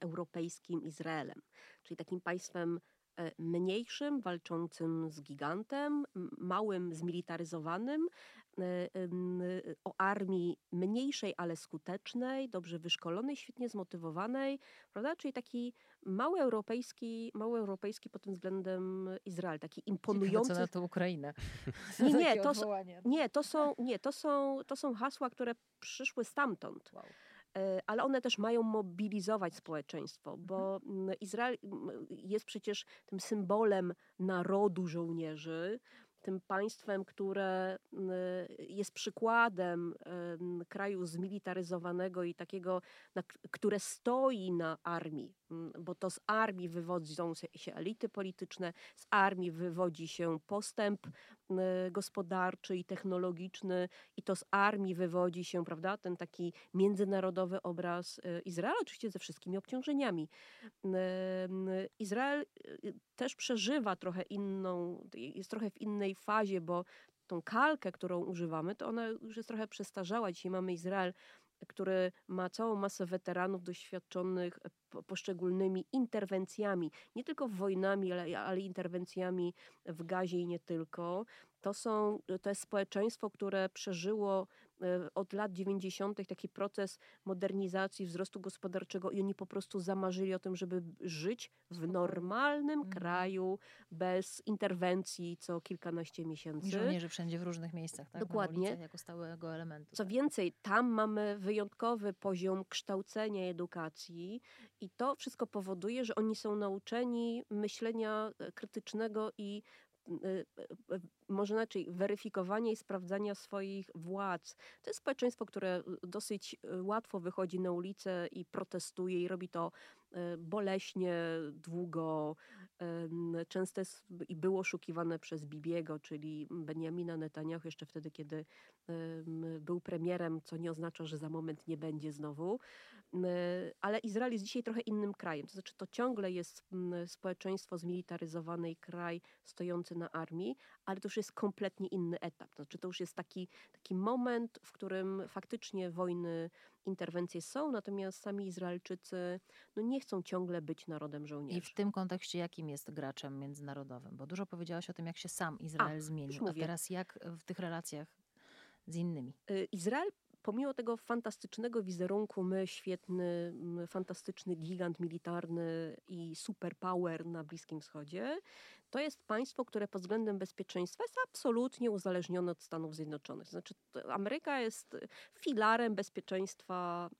europejskim Izraelem, czyli takim państwem e, mniejszym, walczącym z gigantem, małym, zmilitaryzowanym, o armii mniejszej, ale skutecznej, dobrze wyszkolonej, świetnie zmotywowanej, prawda? Czyli taki mały europejski, mały europejski pod tym względem Izrael, taki imponujący. Co na to Ukrainę? Nie, nie, to s- odwołanie. Nie, to są, nie to, są, to są hasła, które przyszły stamtąd, Wow. E, ale one też mają mobilizować społeczeństwo, bo mm, Izrael mm, jest przecież tym symbolem narodu żołnierzy, tym państwem, które jest przykładem em, kraju zmilitaryzowanego i takiego, które stoi na armii, bo to z armii wywodzą się- elity polityczne, z armii wywodzi się postęp gospodarczy i technologiczny i to z armii wywodzi się, prawda, ten taki międzynarodowy obraz e, Izraela, oczywiście ze wszystkimi obciążeniami. Izrael e, też przeżywa trochę inną, jest trochę w innej fazie, bo tą kalkę, którą używamy, to ona już jest trochę przestarzała. Dzisiaj mamy Izrael, który ma całą masę weteranów doświadczonych po- poszczególnymi interwencjami, nie tylko wojnami, ale, ale interwencjami w gazie i nie tylko. To, są, to jest społeczeństwo, które przeżyło e, od lat 90. taki proces modernizacji, wzrostu gospodarczego i oni po prostu zamarzyli o tym, żeby żyć w normalnym Mhm. kraju bez interwencji co kilkanaście miesięcy. I żołnierzy wszędzie w różnych miejscach, tak? Dokładnie. Ulicach jako stałego elementu. Co tak. więcej, tam mamy wyjątkowy poziom kształcenia edukacji, i to wszystko powoduje, że oni są nauczeni myślenia e, krytycznego i e, e, e, może inaczej, weryfikowania i sprawdzania swoich władz. To jest społeczeństwo, które dosyć łatwo wychodzi na ulicę i protestuje i robi to boleśnie, długo. Często jest i było oszukiwane przez Bibiego, czyli Benjamina Netanyahu, jeszcze wtedy, kiedy był premierem, co nie oznacza, że za moment nie będzie znowu. Ale Izrael jest dzisiaj trochę innym krajem. To znaczy, to ciągle jest społeczeństwo zmilitaryzowane i kraj stojący na armii, ale to już jest kompletnie inny etap. To znaczy, to już jest taki, taki moment, w którym faktycznie wojny, interwencje są, natomiast sami Izraelczycy no, nie chcą ciągle być narodem żołnierzy. I w tym kontekście jakim jest graczem międzynarodowym? Bo dużo powiedziałaś o tym, jak się sam Izrael zmienił. A teraz jak w tych relacjach z innymi? Y, Izrael pomimo tego fantastycznego wizerunku, my świetny, fantastyczny gigant militarny i superpower na Bliskim Wschodzie, to jest państwo, które pod względem bezpieczeństwa jest absolutnie uzależnione od Stanów Zjednoczonych. Znaczy, Ameryka jest filarem bezpieczeństwa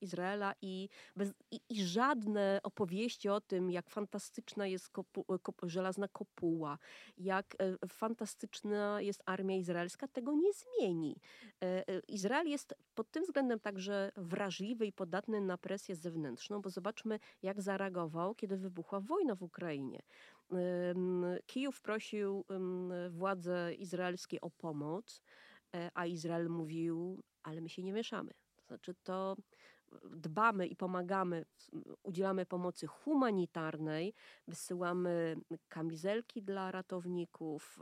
Izraela i, bez, i, i żadne opowieści o tym, jak fantastyczna jest kopu, kop, żelazna kopuła, jak e, fantastyczna jest armia izraelska, tego nie zmieni. E, e, Izrael jest pod tym względem także wrażliwy i podatny na presję zewnętrzną, bo zobaczmy, jak zareagował, kiedy wybuchła wojna w Ukrainie. Kijów prosił władze izraelskie o pomoc, e, a Izrael mówił, ale my się nie mieszamy. To znaczy to dbamy i pomagamy, udzielamy pomocy humanitarnej, wysyłamy kamizelki dla ratowników,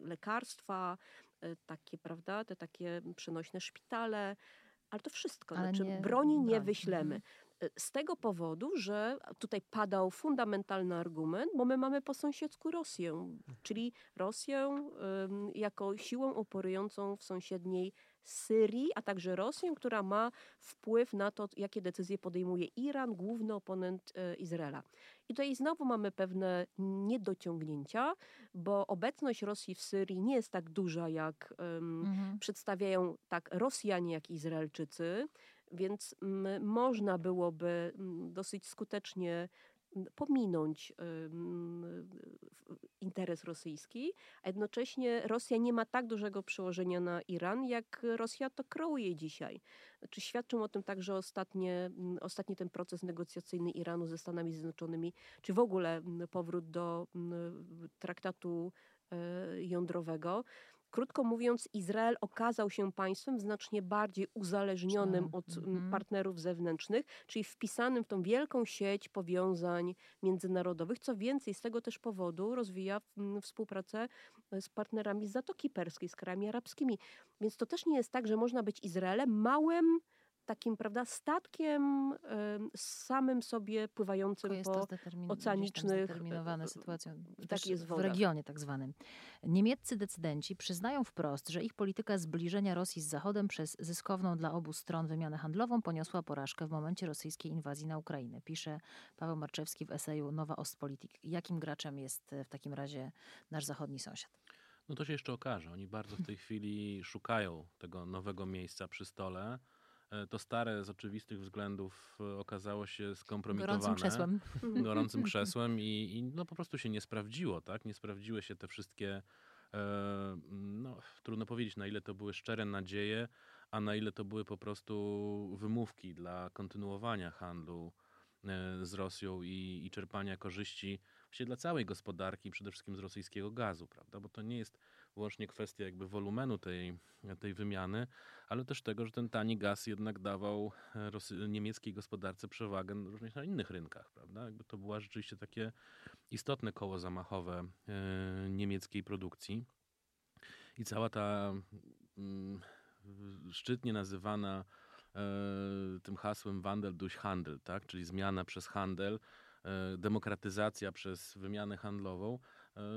lekarstwa, e, takie, prawda, te takie przenośne szpitale, ale to wszystko. Ale znaczy, nie, broni nie wyślemy. Mhm. E, z tego powodu, że tutaj padał fundamentalny argument, bo my mamy po sąsiedzku Rosję, czyli Rosję jako siłą operującą w sąsiedniej Syrii, a także Rosję, która ma wpływ na to, jakie decyzje podejmuje Iran, główny oponent e, Izraela. I tutaj znowu mamy pewne niedociągnięcia, bo obecność Rosji w Syrii nie jest tak duża, jak um, mhm. przedstawiają tak Rosjanie, jak Izraelczycy. Więc można byłoby dosyć skutecznie pominąć interes rosyjski, a jednocześnie Rosja nie ma tak dużego przełożenia na Iran, jak Rosja to kreuje dzisiaj. Znaczy świadczą o tym także ostatnie, ostatni ten proces negocjacyjny Iranu ze Stanami Zjednoczonymi, czy w ogóle powrót do traktatu e, jądrowego. Krótko mówiąc, Izrael okazał się państwem znacznie bardziej uzależnionym od mm, partnerów zewnętrznych, czyli wpisanym w tą wielką sieć powiązań międzynarodowych. Co więcej, z tego też powodu rozwija współpracę e, z partnerami z Zatoki Perskiej, z krajami arabskimi. Więc to też nie jest tak, że można być Izraelem małym takim, prawda, statkiem y, samym sobie pływającym po oceanicznych... Zdeterminowane sytuacją. Tak jest w regionie tak zwanym. Niemieccy decydenci przyznają wprost, że ich polityka zbliżenia Rosji z Zachodem przez zyskowną dla obu stron wymianę handlową poniosła porażkę w momencie rosyjskiej inwazji na Ukrainę. Pisze Paweł Marczewski w eseju Nowa Ostpolitik. Jakim graczem jest e, w takim razie nasz zachodni sąsiad? No to się jeszcze okaże. Oni bardzo w tej chwili szukają tego nowego miejsca przy stole. E, to stare z oczywistych względów e, okazało się skompromitowane. Gorącym krzesłem. Gorącym krzesłem i, i no po prostu się nie sprawdziło, tak? Nie sprawdziły się te wszystkie, e, no trudno powiedzieć na ile to były szczere nadzieje, a na ile to były po prostu wymówki dla kontynuowania handlu e, z Rosją i, i czerpania korzyści właściwie dla całej gospodarki, przede wszystkim z rosyjskiego gazu, prawda? Bo to nie jest wyłącznie kwestia jakby wolumenu tej, tej wymiany, ale też tego, że ten tani gaz jednak dawał e, Rosy, niemieckiej gospodarce przewagę również na innych rynkach, prawda? Jakby to było rzeczywiście takie istotne koło zamachowe e, niemieckiej produkcji. I cała ta mm, szczytnie nazywana e, tym hasłem Wandel durch Handel, tak? czyli zmiana przez handel, demokratyzacja przez wymianę handlową,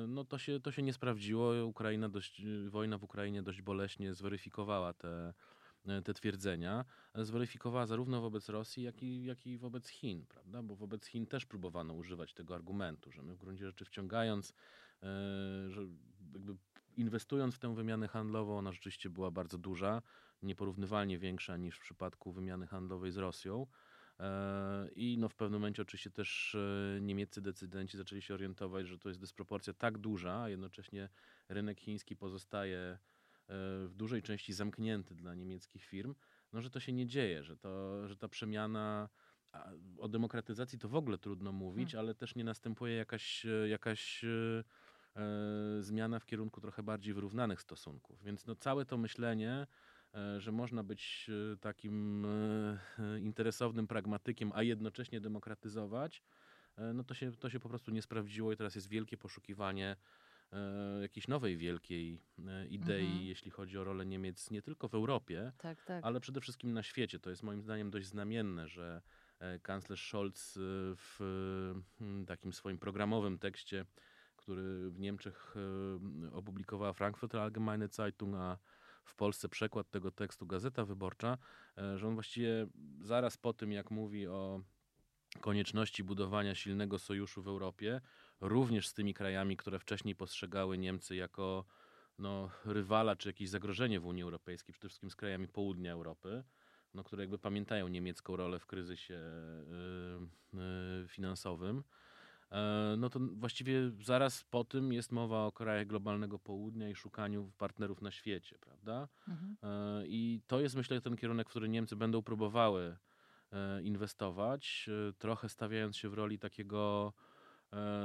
no to się, to się nie sprawdziło. Ukraina dość, wojna w Ukrainie dość boleśnie zweryfikowała te, e, te twierdzenia. E, zweryfikowała zarówno wobec Rosji, jak i, jak i wobec Chin, prawda? Bo wobec Chin też próbowano używać tego argumentu, że my w gruncie rzeczy wciągając, że jakby inwestując w tę wymianę handlową, ona rzeczywiście była bardzo duża, nieporównywalnie większa niż w przypadku wymiany handlowej z Rosją. E, I no w pewnym momencie oczywiście też e, niemieccy decydenci zaczęli się orientować, że to jest dysproporcja tak duża, a jednocześnie rynek chiński pozostaje e, w dużej części zamknięty dla niemieckich firm, no że to się nie dzieje, że, to, że ta przemiana o demokratyzacji to w ogóle trudno mówić, hmm. ale też nie następuje jakaś, jakaś zmiana w kierunku trochę bardziej wyrównanych stosunków. Więc no całe to myślenie że można być e, takim e, interesownym pragmatykiem, a jednocześnie demokratyzować, no to się, to się po prostu nie sprawdziło i teraz jest wielkie poszukiwanie jakiejś nowej wielkiej idei, mhm. jeśli chodzi o rolę Niemiec nie tylko w Europie, tak, tak. ale przede wszystkim na świecie. To jest moim zdaniem dość znamienne, że kanclerz Scholz w takim swoim programowym tekście, który w Niemczech opublikowała Frankfurter Allgemeine Zeitung, a w Polsce przekład tego tekstu Gazeta Wyborcza, e, że on właściwie zaraz po tym, jak mówi o konieczności budowania silnego sojuszu w Europie, również z tymi krajami, które wcześniej postrzegały Niemcy jako no, rywala czy jakieś zagrożenie w Unii Europejskiej, przede wszystkim z krajami południa Europy, no, które jakby pamiętają niemiecką rolę w kryzysie y, y, finansowym. E, no to właściwie zaraz po tym jest mowa o krajach globalnego południa i szukaniu partnerów na świecie, prawda? Mhm. E, I to jest myślę ten kierunek, w który Niemcy będą próbowały e, inwestować, trochę stawiając się w roli takiego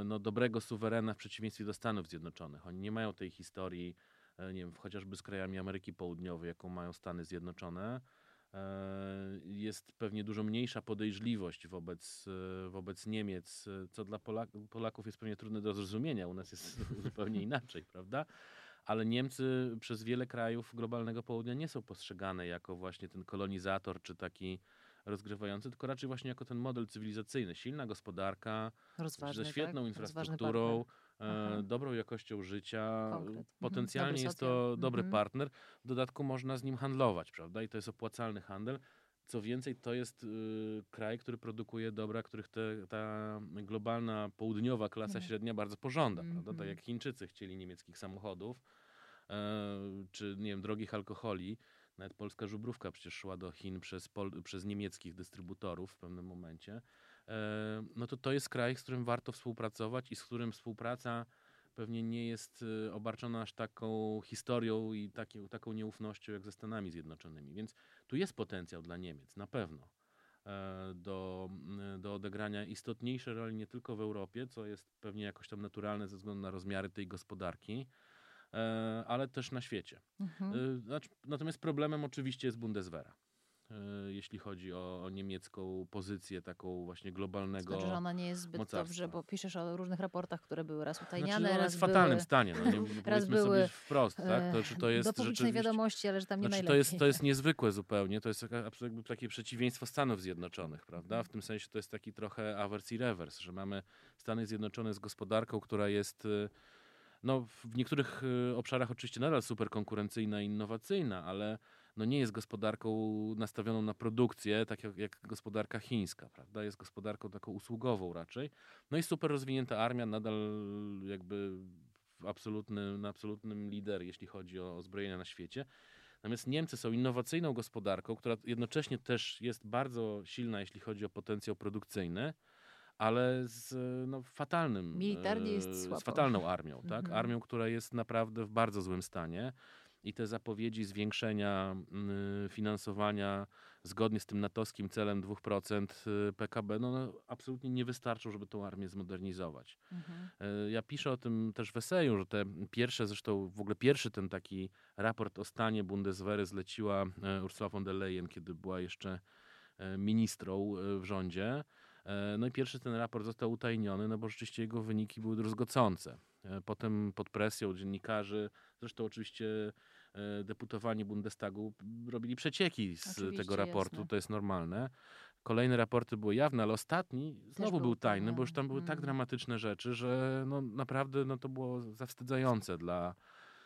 no, dobrego suwerena w przeciwieństwie do Stanów Zjednoczonych. Oni nie mają tej historii, nie wiem, chociażby z krajami Ameryki Południowej, jaką mają Stany Zjednoczone jest pewnie dużo mniejsza podejrzliwość wobec, e, wobec Niemiec, e, co dla Polaków jest pewnie trudne do zrozumienia. U nas jest zupełnie inaczej, prawda? Ale Niemcy przez wiele krajów globalnego południa nie są postrzegane jako właśnie ten kolonizator czy taki rozgrywający, tylko raczej właśnie jako ten model cywilizacyjny. Silna gospodarka, Rozważny, ze świetną tak? infrastrukturą, e, dobrą jakością życia. Konkret. Mhm. Potencjalnie jest to dobry mhm. partner. W dodatku można z nim handlować, prawda? I to jest opłacalny handel. Co więcej, to jest y, kraj, który produkuje dobra, których te, ta globalna południowa klasa mhm. średnia bardzo pożąda, prawda? Tak mhm. jak Chińczycy chcieli niemieckich samochodów, e, czy nie wiem, drogich alkoholi. Nawet polska żubrówka przecież szła do Chin przez, pol, przez niemieckich dystrybutorów w pewnym momencie. E, no to to jest kraj, z którym warto współpracować i z którym współpraca pewnie nie jest e, obarczona aż taką historią i taki, taką nieufnością jak ze Stanami Zjednoczonymi. Więc tu jest potencjał dla Niemiec, na pewno, e, do, do odegrania istotniejszej roli nie tylko w Europie, co jest pewnie jakoś tam naturalne ze względu na rozmiary tej gospodarki, ale też na świecie. Mhm. Znaczy, natomiast problemem oczywiście jest Bundeswehra. E, jeśli chodzi o, o, niemiecką pozycję taką właśnie globalnego Znaczy, że ona nie jest zbyt mocarstwa. dobrze, bo piszesz o różnych raportach, które były raz utajniane, znaczy, no, raz jest w fatalnym stanie, no, nie, raz były sobie wprost, tak? To, czy to jest do publicznej wiadomości, ale że tam nie znaczy, najlepiej. To jest, to jest niezwykłe zupełnie, to jest jakby takie przeciwieństwo Stanów Zjednoczonych, prawda? W tym sensie to jest taki trochę avers i rewers, że mamy Stany Zjednoczone z gospodarką, która jest y, no, w niektórych obszarach oczywiście nadal super konkurencyjna i innowacyjna, ale no nie jest gospodarką nastawioną na produkcję, tak jak, jak gospodarka chińska, prawda? Jest gospodarką taką usługową raczej. No i super rozwinięta armia, nadal jakby absolutny, absolutnym lider, jeśli chodzi o zbrojenia na świecie. Natomiast Niemcy są innowacyjną gospodarką, która jednocześnie też jest bardzo silna, jeśli chodzi o potencjał produkcyjny, ale z no, fatalnym. Militarnie jest słabo. Z fatalną armią, tak? Mhm. Armią, która jest naprawdę w bardzo złym stanie i te zapowiedzi zwiększenia mm, finansowania zgodnie z tym natowskim celem 2% y, PKB, no, no, absolutnie nie wystarczą, żeby tą armię zmodernizować. Mhm. E, ja piszę o tym też w eseju, że te pierwsze, zresztą w ogóle pierwszy ten taki raport o stanie Bundeswehry zleciła e, Ursula von der Leyen, kiedy była jeszcze e, ministrą w rządzie. No i pierwszy ten raport został utajniony, no bo rzeczywiście jego wyniki były druzgocące. Potem pod presją dziennikarzy, zresztą oczywiście E, deputowani Bundestagu robili przecieki z Oczywiście, tego raportu, jasne. to jest normalne. Kolejne raporty były jawne, ale ostatni znowu był tajny, bo już tam były tak mm. dramatyczne rzeczy, że no, naprawdę no, to było zawstydzające dla,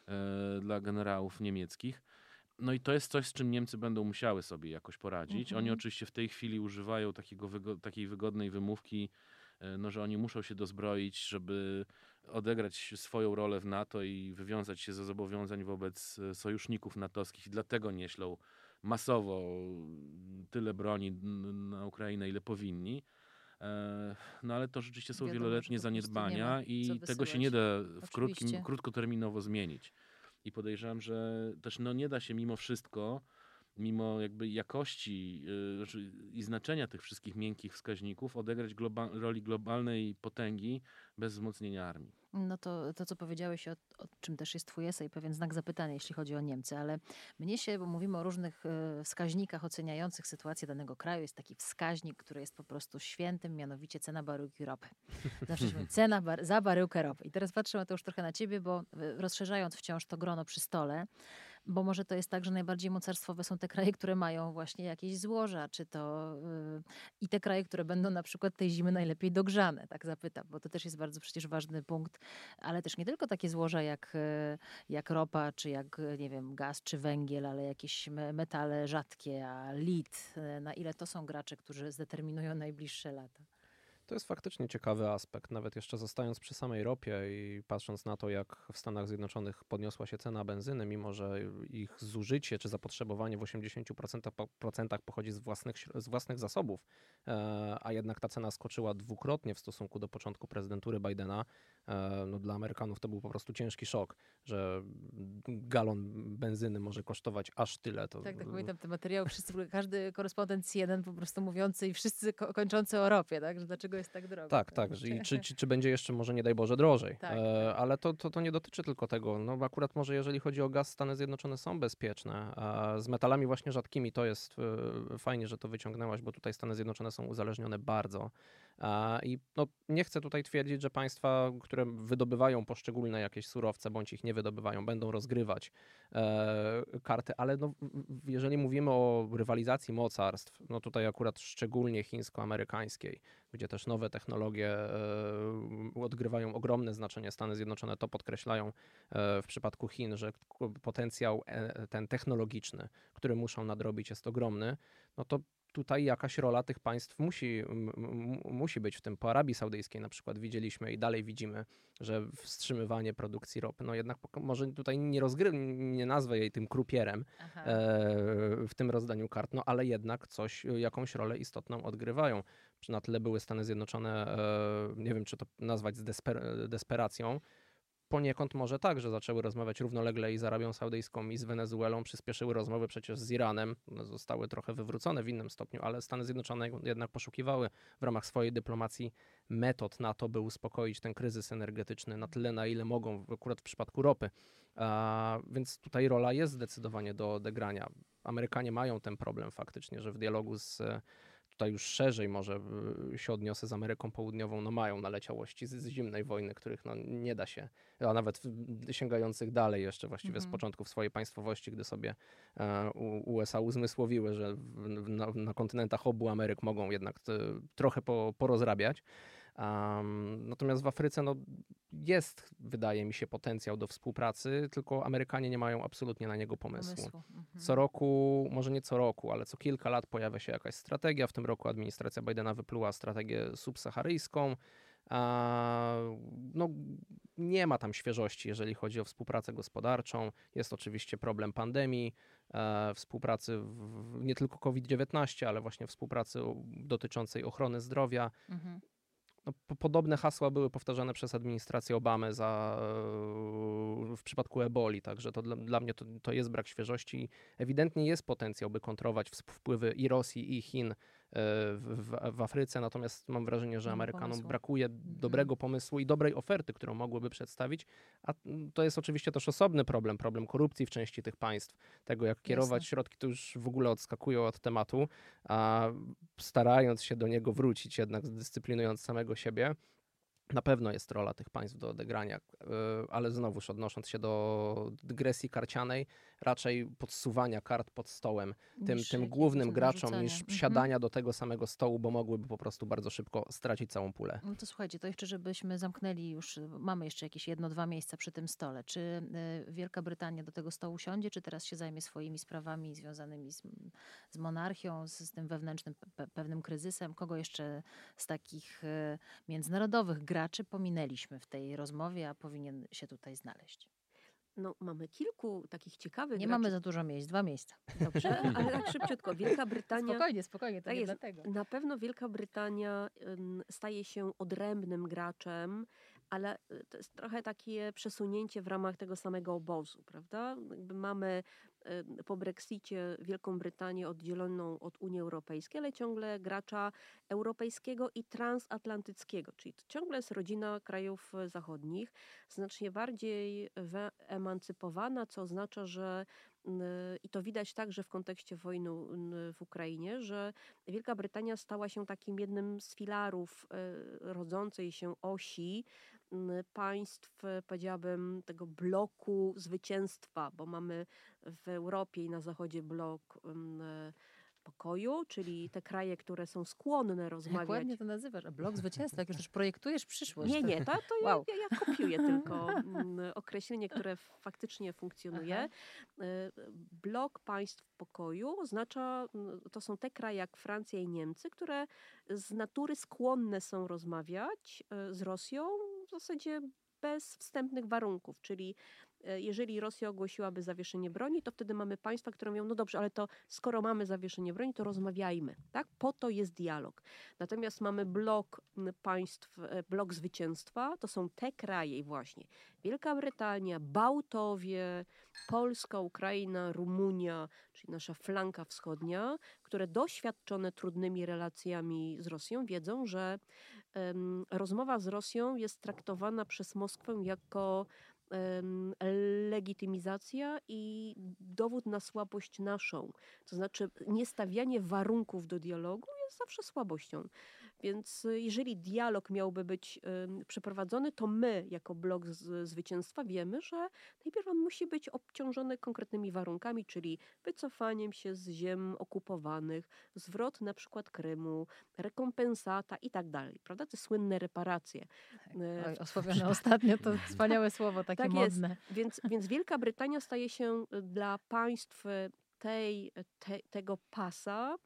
e, dla generałów niemieckich. No i to jest coś, z czym Niemcy będą musiały sobie jakoś poradzić. Oni mhm. oczywiście w tej chwili używają takiego wygo takiej wygodnej wymówki, e, no, że oni muszą się dozbroić, żeby odegrać swoją rolę w NATO i wywiązać się ze zobowiązań wobec e, sojuszników natowskich i dlatego nie ślą masowo tyle broni na Ukrainę, ile powinni. E, no ale to rzeczywiście są Wiadomo, wieloletnie zaniedbania i tego się nie da w krótkim, krótkoterminowo zmienić. I podejrzewam, że też no, nie da się mimo wszystko mimo jakby jakości yy, i znaczenia tych wszystkich miękkich wskaźników, odegrać globa roli globalnej potęgi bez wzmocnienia armii. No to, to co powiedziałeś, o, o, czym też jest twój esej, pewien znak zapytania, jeśli chodzi o Niemcy, ale mnie się, bo mówimy o różnych y, wskaźnikach oceniających sytuację danego kraju, jest taki wskaźnik, który jest po prostu świętym, mianowicie cena baryłki ropy. Zawsze się mówi, cena bar za baryłkę ropy. I teraz patrzę to już trochę na ciebie, bo y, rozszerzając wciąż to grono przy stole, Bo może to jest tak, że najbardziej mocarstwowe są te kraje, które mają właśnie jakieś złoża, czy to yy, i te kraje, które będą na przykład tej zimy najlepiej dogrzane, tak zapytam, bo to też jest bardzo przecież ważny punkt, ale też nie tylko takie złoża jak, yy, jak ropa, czy jak, nie wiem, gaz, czy węgiel, ale jakieś metale rzadkie, a lit, yy, na ile to są gracze, którzy zdeterminują najbliższe lata. To jest faktycznie ciekawy aspekt, nawet jeszcze zostając przy samej ropie i patrząc na to, jak w Stanach Zjednoczonych podniosła się cena benzyny, mimo że ich zużycie czy zapotrzebowanie w 80% pochodzi z własnych, z własnych zasobów, e, a jednak ta cena skoczyła dwukrotnie w stosunku do początku prezydentury Bidena, e, no dla Amerykanów to był po prostu ciężki szok, że galon benzyny może kosztować aż tyle. To... Tak, tak pamiętam te materiały, wszyscy, każdy korespondent CNN po prostu mówiący i wszyscy kończący o ropie, tak, że dlaczego jest tak drogo. Tak, tak. I czy, czy, czy będzie jeszcze może nie daj Boże drożej. Tak, e, tak. ale to, to, to nie dotyczy tylko tego. No akurat może jeżeli chodzi o gaz, Stany Zjednoczone są bezpieczne. A z metalami właśnie rzadkimi to jest e, fajnie, że to wyciągnęłaś, bo tutaj Stany Zjednoczone są uzależnione bardzo. I no, nie chcę tutaj twierdzić, że państwa, które wydobywają poszczególne jakieś surowce, bądź ich nie wydobywają, będą rozgrywać e, karty, ale no, jeżeli mówimy o rywalizacji mocarstw, no tutaj akurat szczególnie chińsko-amerykańskiej, gdzie też nowe technologie e, odgrywają ogromne znaczenie. Stany Zjednoczone to podkreślają e, w przypadku Chin, że potencjał e, ten technologiczny, który muszą nadrobić jest ogromny, no to tutaj jakaś rola tych państw musi, musi być w tym. Po Arabii Saudyjskiej na przykład widzieliśmy i dalej widzimy, że wstrzymywanie produkcji ropy, no jednak może tutaj nie rozgry, nie nazwę jej tym krupierem e, w tym rozdaniu kart, no ale jednak coś, jakąś rolę istotną odgrywają. Na tyle były Stany Zjednoczone, e, nie wiem czy to nazwać z desper desperacją, poniekąd może tak, że zaczęły rozmawiać równolegle i z Arabią Saudyjską i z Wenezuelą, przyspieszyły rozmowy przecież z Iranem, no, zostały trochę wywrócone w innym stopniu, ale Stany Zjednoczone jednak poszukiwały w ramach swojej dyplomacji metod na to, by uspokoić ten kryzys energetyczny na tyle, na ile mogą, akurat w przypadku ropy. A, więc tutaj rola jest zdecydowanie do odegrania. Amerykanie mają ten problem faktycznie, że w dialogu z tutaj już szerzej może się odniosę z Ameryką Południową, no mają naleciałości z, z zimnej wojny, których no nie da się, a nawet sięgających dalej jeszcze właściwie mm -hmm. z mhm. początków swojej państwowości, gdy sobie e, USA uzmysłowiły, że na, na, kontynentach obu Ameryk mogą jednak te, trochę po, porozrabiać. Um, natomiast w Afryce no, jest, wydaje mi się, potencjał do współpracy, tylko Amerykanie nie mają absolutnie na niego pomysłu. pomysłu. Mhm. Co roku, może nie co roku, ale co kilka lat pojawia się jakaś strategia. W tym roku administracja Bidena wypluła strategię subsaharyjską. No, nie ma tam świeżości, jeżeli chodzi o współpracę gospodarczą. Jest oczywiście problem pandemii, e, współpracy w, nie tylko COVID-19, ale właśnie współpracy dotyczącej ochrony zdrowia. Mhm no, podobne hasła były powtarzane przez administrację Obamy za, w przypadku eboli, także to dla, dla mnie to, to jest brak świeżości. Ewidentnie jest potencjał, by kontrolować wpływy i Rosji, i Chin w, w, Afryce, natomiast mam wrażenie, że Amerykanom pomysłu. brakuje mhm. dobrego pomysłu i dobrej oferty, którą mogłyby przedstawić, a to jest oczywiście też osobny problem, problem korupcji w części tych państw, tego jak kierować Jasne. środki, to już w ogóle odskakują od tematu, a starając się do niego wrócić, jednak zdyscyplinując samego siebie, na pewno jest rola tych państw do odegrania, e, ale znowuż odnosząc się do dygresji karcianej, raczej podsuwania kart pod stołem tym, tym głównym graczom niż mhm. siadania do tego samego stołu, bo mogłyby po prostu bardzo szybko stracić całą pulę. No to słuchajcie, to jeszcze żebyśmy zamknęli już, mamy jeszcze jakieś jedno, dwa miejsca przy tym stole. Czy e, Wielka Brytania do tego stołu siądzie, czy teraz się zajmie swoimi sprawami związanymi z, z monarchią, z, z tym wewnętrznym pe pewnym kryzysem? Kogo jeszcze z takich e, międzynarodowych graczy pominęliśmy w tej rozmowie, a powinien się tutaj znaleźć? No, mamy kilku takich ciekawych. Nie graczy. mamy za dużo miejsc, dwa miejsca. Dobrze, ale tak szybciutko. Wielka Brytania. Spokojnie, spokojnie, to tak nie jest, dlatego. Na pewno Wielka Brytania staje się odrębnym graczem ale y, to jest trochę takie przesunięcie w ramach tego samego obozu, prawda? Jakby mamy po Brexicie Wielką Brytanię oddzieloną od Unii Europejskiej, ale ciągle gracza europejskiego i transatlantyckiego, czyli ciągle jest rodzina krajów zachodnich, znacznie bardziej wyemancypowana, co oznacza, że i to widać także w kontekście wojny w Ukrainie, że Wielka Brytania stała się takim jednym z filarów y, rodzącej się osi państw, powiedziałabym, tego bloku zwycięstwa, bo mamy w Europie i na Zachodzie blok pokoju, czyli te kraje, które są skłonne rozmawiać. Jak ładnie to nazywasz, a blok zwycięstwa, jak już też projektujesz przyszłość. Nie, nie, to, to wow. ja, ja, kopiuję tylko określenie, które faktycznie funkcjonuje. Aha. E, blok państw pokoju oznacza, to są te kraje jak Francja i Niemcy, które z natury skłonne są rozmawiać e, z Rosją zasadzie bez wstępnych warunków, czyli E, jeżeli Rosja ogłosiłaby zawieszenie broni, to wtedy mamy państwa, które mówią, no dobrze, ale to skoro mamy zawieszenie broni, to rozmawiajmy. Tak? Po to jest dialog. Natomiast mamy blok państw, e, blok zwycięstwa, to są te kraje właśnie. Wielka Brytania, Bałtowie, Polska, Ukraina, Rumunia, czyli nasza flanka wschodnia, które doświadczone trudnymi relacjami z Rosją wiedzą, że rozmowa z Rosją jest traktowana przez Moskwę jako legitymizacja i dowód na słabość naszą. To znaczy, niestawianie warunków do dialogu jest zawsze słabością. Więc y, jeżeli dialog miałby być przeprowadzony, to my, jako blok z, zwycięstwa, wiemy, że najpierw on musi być obciążony konkretnymi warunkami, czyli wycofaniem się z ziem okupowanych, zwrot na przykład Krymu, rekompensata i tak dalej. Prawda? Te słynne reparacje. Tak. E, Oj, osławione ostatnio to wspaniałe słowo, takie tak modne. Jest. Więc, więc Wielka Brytania staje się y, dla państw tej, te, tego pasa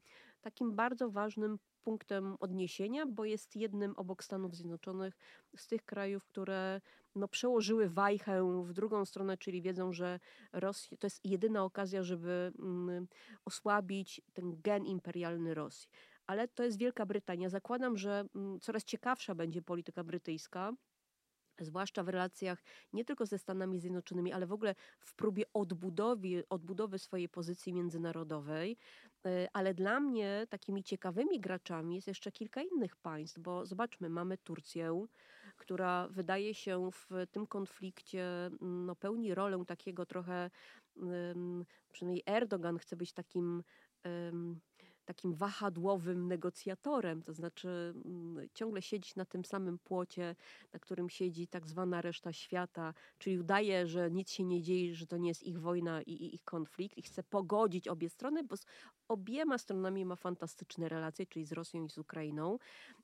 takim bardzo ważnym punktem odniesienia, bo jest jednym obok Stanów Zjednoczonych z tych krajów, które no, przełożyły wajchę w drugą stronę, czyli wiedzą, że Rosja, to jest jedyna okazja, żeby mm, osłabić ten gen imperialny Rosji. Ale to jest Wielka Brytania. Zakładam, że mm, coraz ciekawsza będzie polityka brytyjska zwłaszcza w relacjach nie tylko ze Stanami Zjednoczonymi, ale w ogóle w próbie odbudowy, odbudowy swojej pozycji międzynarodowej. E, ale dla mnie takimi ciekawymi graczami jest jeszcze kilka innych państw, bo zobaczmy, mamy Turcję, która wydaje się w tym konflikcie mm, no, pełni rolę takiego trochę, przynajmniej Erdogan chce być takim takim wahadłowym negocjatorem, to znaczy mm, ciągle siedzieć na tym samym płocie, na którym siedzi tak zwana reszta świata, czyli udaje, że nic się nie dzieje, że to nie jest ich wojna i, ich konflikt i chce pogodzić obie strony, bo obiema stronami ma fantastyczne relacje, czyli z Rosją i z Ukrainą,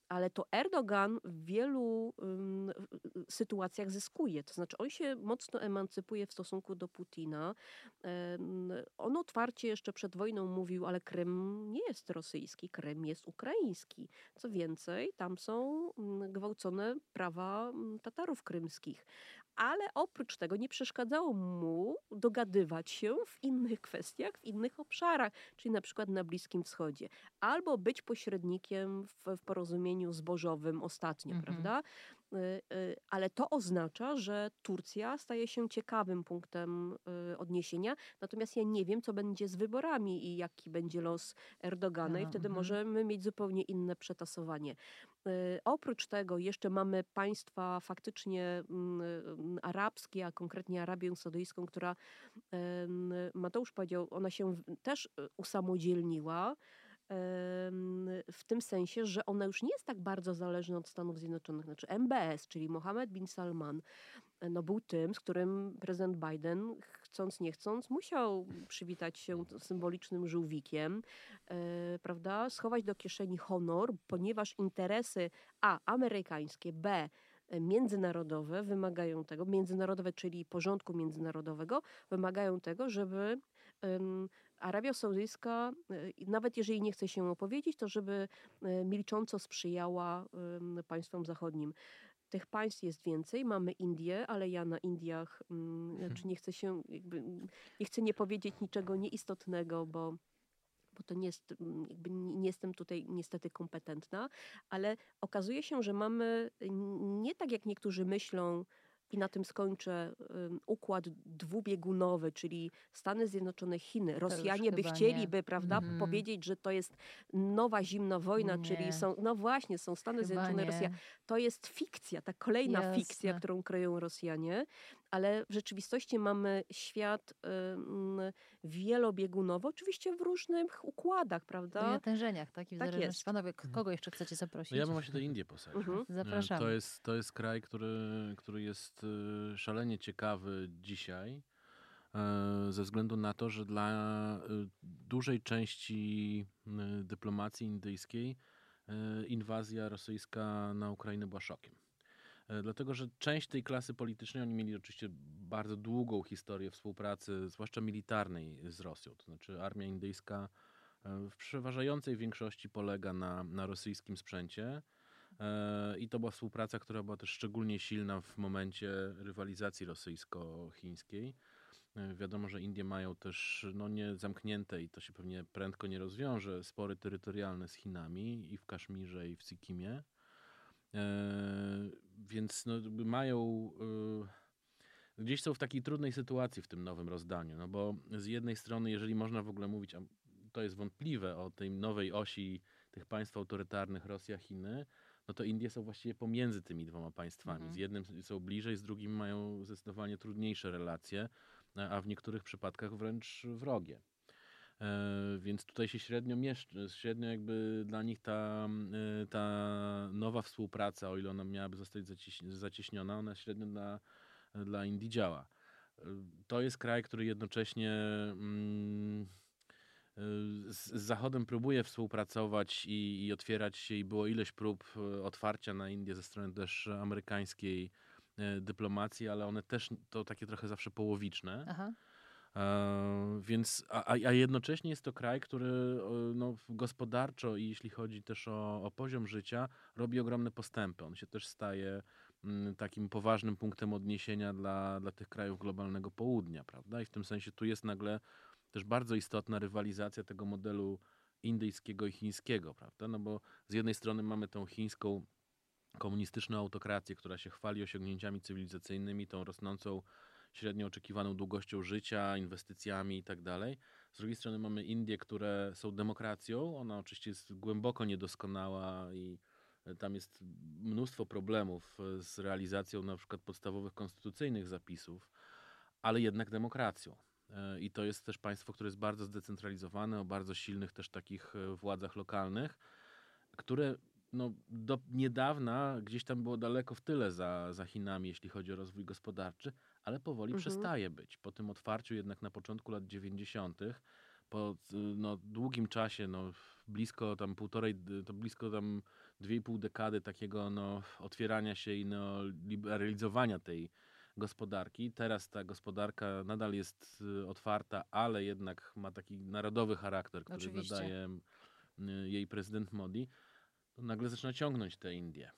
ale to Erdogan w wielu um, sytuacjach zyskuje. To znaczy, on się mocno emancypuje w stosunku do Putina. Um, on otwarcie jeszcze przed wojną mówił, ale Krym nie jest rosyjski, Krym jest ukraiński. Co więcej, tam są gwałcone prawa Tatarów krymskich ale oprócz tego nie przeszkadzało mu dogadywać się w innych kwestiach, w innych obszarach, czyli na przykład na Bliskim Wschodzie, albo być pośrednikiem w, w porozumieniu zbożowym ostatnio, mhm. prawda? Y, y, ale to oznacza, że Turcja staje się ciekawym punktem y, odniesienia. Natomiast ja nie wiem, co będzie z wyborami i jaki będzie los Erdogana, i wtedy mhm. możemy mieć zupełnie inne przetasowanie. Oprócz tego jeszcze mamy państwa faktycznie mm, arabskie, a konkretnie Arabię Saudyjską, która Mateusz powiedział, ona się też usamodzielniła w tym sensie, że ona już nie jest tak bardzo zależna od Stanów Zjednoczonych. Znaczy MBS, czyli Mohammed bin Salman, e, no był tym, z którym prezydent Biden, chcąc nie chcąc, musiał przywitać się symbolicznym żółwikiem, e, prawda, schować do kieszeni honor, ponieważ interesy A, amerykańskie, B, międzynarodowe wymagają tego, międzynarodowe, czyli porządku międzynarodowego, wymagają tego, żeby Arabia Saudyjska, y, nawet jeżeli nie chce się opowiedzieć, to żeby y, milcząco sprzyjała państwom zachodnim. Tych państw jest więcej. Mamy Indię, ale ja na Indiach, hmm. znaczy nie chcę się, jakby, nie chcę nie powiedzieć niczego nieistotnego, bo bo to nie jest, jakby nie jestem tutaj niestety kompetentna, ale okazuje się, że mamy nie tak jak niektórzy myślą, i na tym skończę, układ dwubiegunowy, czyli Stany Zjednoczone, Chiny. Rosjanie by chcieliby, prawda, mm. powiedzieć, że to jest nowa zimna wojna, nie. czyli są, no właśnie, są Stany chyba Zjednoczone, nie. Rosja. To jest fikcja, ta kolejna Jasne. fikcja, którą kryją Rosjanie, ale w rzeczywistości mamy świat ym, wielobiegunowy, oczywiście w różnych układach, I prawda? natężeniach, tak? I w Tak zależności. jest. Panowie, k- kogo jeszcze chcecie zaprosić? No ja bym właśnie do Indii posadził. Mhm. E, Zapraszamy. To jest, to jest kraj, który, który jest e, szalenie ciekawy dzisiaj, e, ze względu na to, że dla e, dużej części e, dyplomacji indyjskiej inwazja rosyjska na Ukrainę była szokiem. E, Dlatego, że część tej klasy politycznej, oni mieli oczywiście bardzo długą historię współpracy, zwłaszcza militarnej z Rosją. To znaczy armia indyjska e, w przeważającej większości polega na, na rosyjskim sprzęcie. E, I to była współpraca, która była też szczególnie silna w momencie rywalizacji rosyjsko-chińskiej. Wiadomo, że Indie mają też no, nie zamknięte i to się pewnie prędko nie rozwiąże, spory terytorialne z Chinami i w Kaszmirze i w Sikimie. E, Więc no, mają. e, Gdzieś są w takiej trudnej sytuacji w tym nowym rozdaniu, no bo z jednej strony, jeżeli można w ogóle mówić, a to jest wątpliwe, o tej nowej osi tych państw autorytarnych Rosja, Chiny, no to Indie są właściwie pomiędzy tymi dwoma państwami. Mhm. Z jednym są bliżej, z drugim mają zdecydowanie trudniejsze relacje, a a w niektórych przypadkach wręcz wrogie. E, Więc tutaj się średnio mieszczy, średnio jakby dla nich ta, e, ta nowa współpraca, o ile ona miałaby zostać zacieś- zacieśniona, ona średnio dla, dla Indii działa. E, To jest kraj, który jednocześnie mm, z, Zachodem próbuje współpracować i, i otwierać się i było ileś prób otwarcia na Indię ze strony też amerykańskiej dyplomacji, ale one też to takie trochę zawsze połowiczne. Aha. Więc, a, a jednocześnie jest to kraj, który no, gospodarczo i jeśli chodzi też o, o poziom życia, robi ogromne postępy. On się też staje mm, takim poważnym punktem odniesienia dla, dla tych krajów globalnego południa, prawda? I w tym sensie tu jest nagle też bardzo istotna rywalizacja tego modelu indyjskiego i chińskiego, prawda? No bo z jednej strony mamy tą chińską komunistyczną autokrację, która się chwali osiągnięciami cywilizacyjnymi, tą rosnącą średnio oczekiwaną długością życia, inwestycjami i tak dalej. Z drugiej strony mamy Indie, które są demokracją. Ona oczywiście jest głęboko niedoskonała i e, tam jest mnóstwo problemów e, z realizacją na przykład podstawowych konstytucyjnych zapisów, ale jednak demokracją. E, I to jest też państwo, które jest bardzo zdecentralizowane, o bardzo silnych też takich władzach lokalnych, które no, do niedawna gdzieś tam było daleko w tyle za, za Chinami, jeśli chodzi o rozwój gospodarczy, ale powoli Mhm. przestaje być. Po tym otwarciu jednak na początku lat 90., po y, no, długim czasie, no, blisko tam półtorej, to blisko tam dwie i pół dekady takiego no, otwierania się i no, liberalizowania tej gospodarki. Teraz ta gospodarka nadal jest y, otwarta, ale jednak ma taki narodowy charakter, który Oczywiście. nadaje y, jej prezydent Modi. Nagle zaczyna ciągnąć te Indie,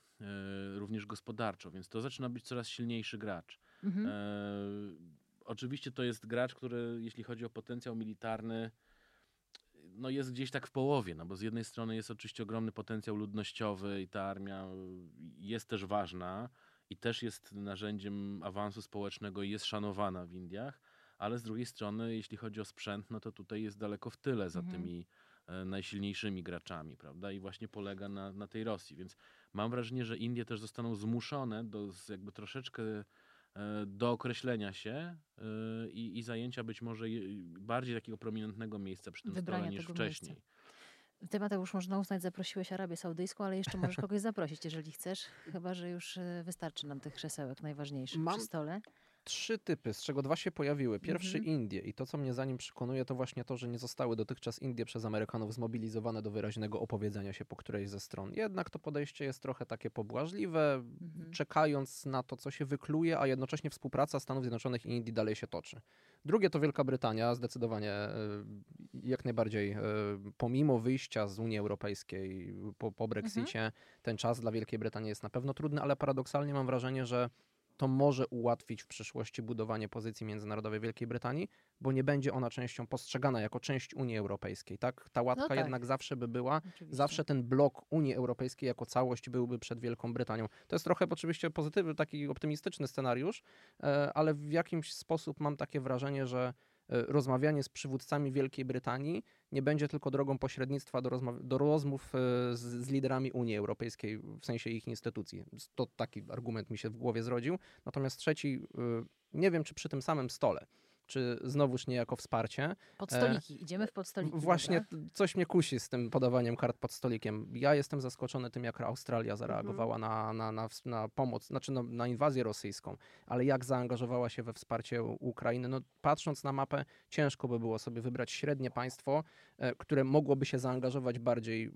również gospodarczo, więc to zaczyna być coraz silniejszy gracz. Mhm. E, oczywiście to jest gracz, który jeśli chodzi o potencjał militarny, no jest gdzieś tak w połowie, no bo z jednej strony jest oczywiście ogromny potencjał ludnościowy i ta armia jest też ważna i też jest narzędziem awansu społecznego i jest szanowana w Indiach, ale z drugiej strony, jeśli chodzi o sprzęt, no to tutaj jest daleko w tyle za Mhm. tymi e, najsilniejszymi graczami, prawda? I właśnie polega na, na tej Rosji. Więc mam wrażenie, że Indie też zostaną zmuszone do jakby troszeczkę do określenia się e, i, i zajęcia być może bardziej takiego prominentnego miejsca przy tym Wybrania stole niż wcześniej. miejsca. Ty, Mateusz, można uznać, zaprosiłeś Arabię Saudyjską, ale jeszcze możesz kogoś zaprosić, jeżeli chcesz. Chyba, że już e, wystarczy nam tych krzesełek najważniejszych Mam przy stole. Trzy typy, z czego dwa się pojawiły. Pierwszy Mhm. Indie i to, co mnie za nim przekonuje, to właśnie to, że nie zostały dotychczas Indie przez Amerykanów zmobilizowane do wyraźnego opowiedzenia się po którejś ze stron. Jednak to podejście jest trochę takie pobłażliwe, Mhm. czekając na to, co się wykluje, a jednocześnie współpraca Stanów Zjednoczonych i Indii dalej się toczy. Drugie to Wielka Brytania, zdecydowanie e, jak najbardziej, e, pomimo wyjścia z Unii Europejskiej po, po Brexicie, ten czas dla Wielkiej Brytanii jest na pewno trudny, ale paradoksalnie mam wrażenie, że to może ułatwić w przyszłości budowanie pozycji międzynarodowej Wielkiej Brytanii, bo nie będzie ona częścią postrzegana jako część Unii Europejskiej. Tak? Ta łatka tak. jednak zawsze by była, Oczywiście. zawsze ten blok Unii Europejskiej jako całość byłby przed Wielką Brytanią. To jest trochę oczywiście pozytywny, taki optymistyczny scenariusz, e, ale w jakimś sposób mam takie wrażenie, że rozmawianie z przywódcami Wielkiej Brytanii nie będzie tylko drogą pośrednictwa do, do rozmów z, z, liderami Unii Europejskiej, w sensie ich instytucji. To taki argument mi się w głowie zrodził. Natomiast trzeci, nie wiem czy przy tym samym stole, czy znowuż niejako wsparcie. Pod stoliki, e, idziemy w podstoliki. Właśnie dobra? coś mnie kusi z tym podawaniem kart pod stolikiem. Ja jestem zaskoczony tym, jak Australia zareagowała mhm. na, na, na, na, pomoc, znaczy no, na inwazję rosyjską, ale jak zaangażowała się we wsparcie Ukrainy. No, patrząc na mapę, ciężko by było sobie wybrać średnie państwo, które mogłoby się zaangażować bardziej,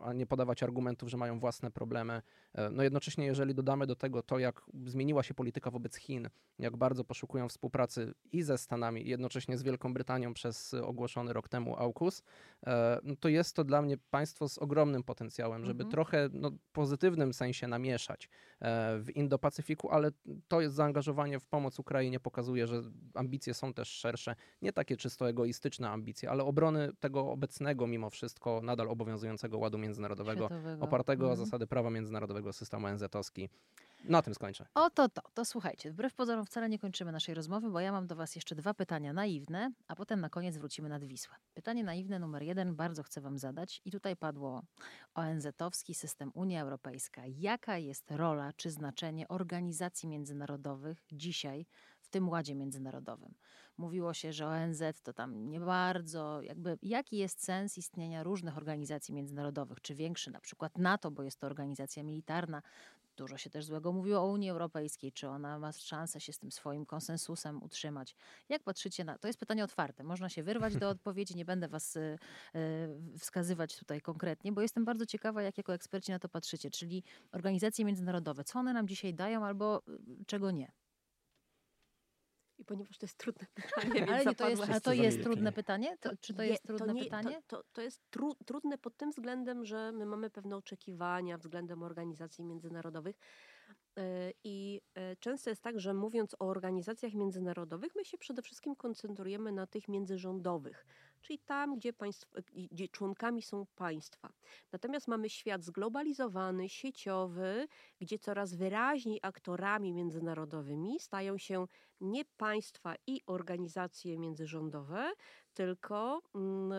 a, nie podawać argumentów, że mają własne problemy. E, no jednocześnie, jeżeli dodamy do tego to, jak zmieniła się polityka wobec Chin, jak bardzo poszukują współpracy i ze Stanami, jednocześnie z Wielką Brytanią przez ogłoszony rok temu AUKUS, e, no to jest to dla mnie państwo z ogromnym potencjałem, żeby mhm. trochę no, pozytywnym sensie namieszać e, w Indo-Pacyfiku, ale to jest zaangażowanie w pomoc Ukrainie pokazuje, że ambicje są też szersze, nie takie czysto egoistyczne ambicje, ale obrony tego obecnego mimo wszystko nadal obowiązującego ładu międzynarodowego, Światowego. opartego mhm. o zasady prawa międzynarodowego systemu ONZ-owski. Na tym skończę. Oto to. To słuchajcie, wbrew pozorom wcale nie kończymy naszej rozmowy, bo ja mam do Was jeszcze dwa pytania naiwne, a potem na koniec wrócimy nad Wisłę. Pytanie naiwne numer jeden bardzo chcę Wam zadać i tutaj padło ONZ-owski system Unia Europejska. Jaka jest rola czy znaczenie organizacji międzynarodowych dzisiaj w tym ładzie międzynarodowym? Mówiło się, że ONZ to tam nie bardzo, jakby jaki jest sens istnienia różnych organizacji międzynarodowych, czy większy na przykład NATO, bo jest to organizacja militarna, Dużo się też złego mówiło o Unii Europejskiej, czy ona ma szansę się z tym swoim konsensusem utrzymać. Jak patrzycie na to? jest pytanie otwarte. Można się wyrwać do odpowiedzi, nie będę was y, y, wskazywać tutaj konkretnie, bo jestem bardzo ciekawa, jak jako eksperci na to patrzycie, czyli organizacje międzynarodowe, co one nam dzisiaj dają albo y, czego nie. Ponieważ to jest trudne pytanie, ale nie, to jest, a to jest trudne pytanie? To, czy to jest trudne to nie, pytanie? To, to, to jest tru, trudne pod tym względem, że my mamy pewne oczekiwania względem organizacji międzynarodowych. E, I e, często jest tak, że mówiąc o organizacjach międzynarodowych, my się przede wszystkim koncentrujemy na tych międzyrządowych, czyli tam, gdzie, państw, gdzie członkami są państwa. Natomiast mamy świat zglobalizowany, sieciowy, gdzie coraz wyraźniej aktorami międzynarodowymi stają się nie państwa i organizacje międzyrządowe, tylko mm,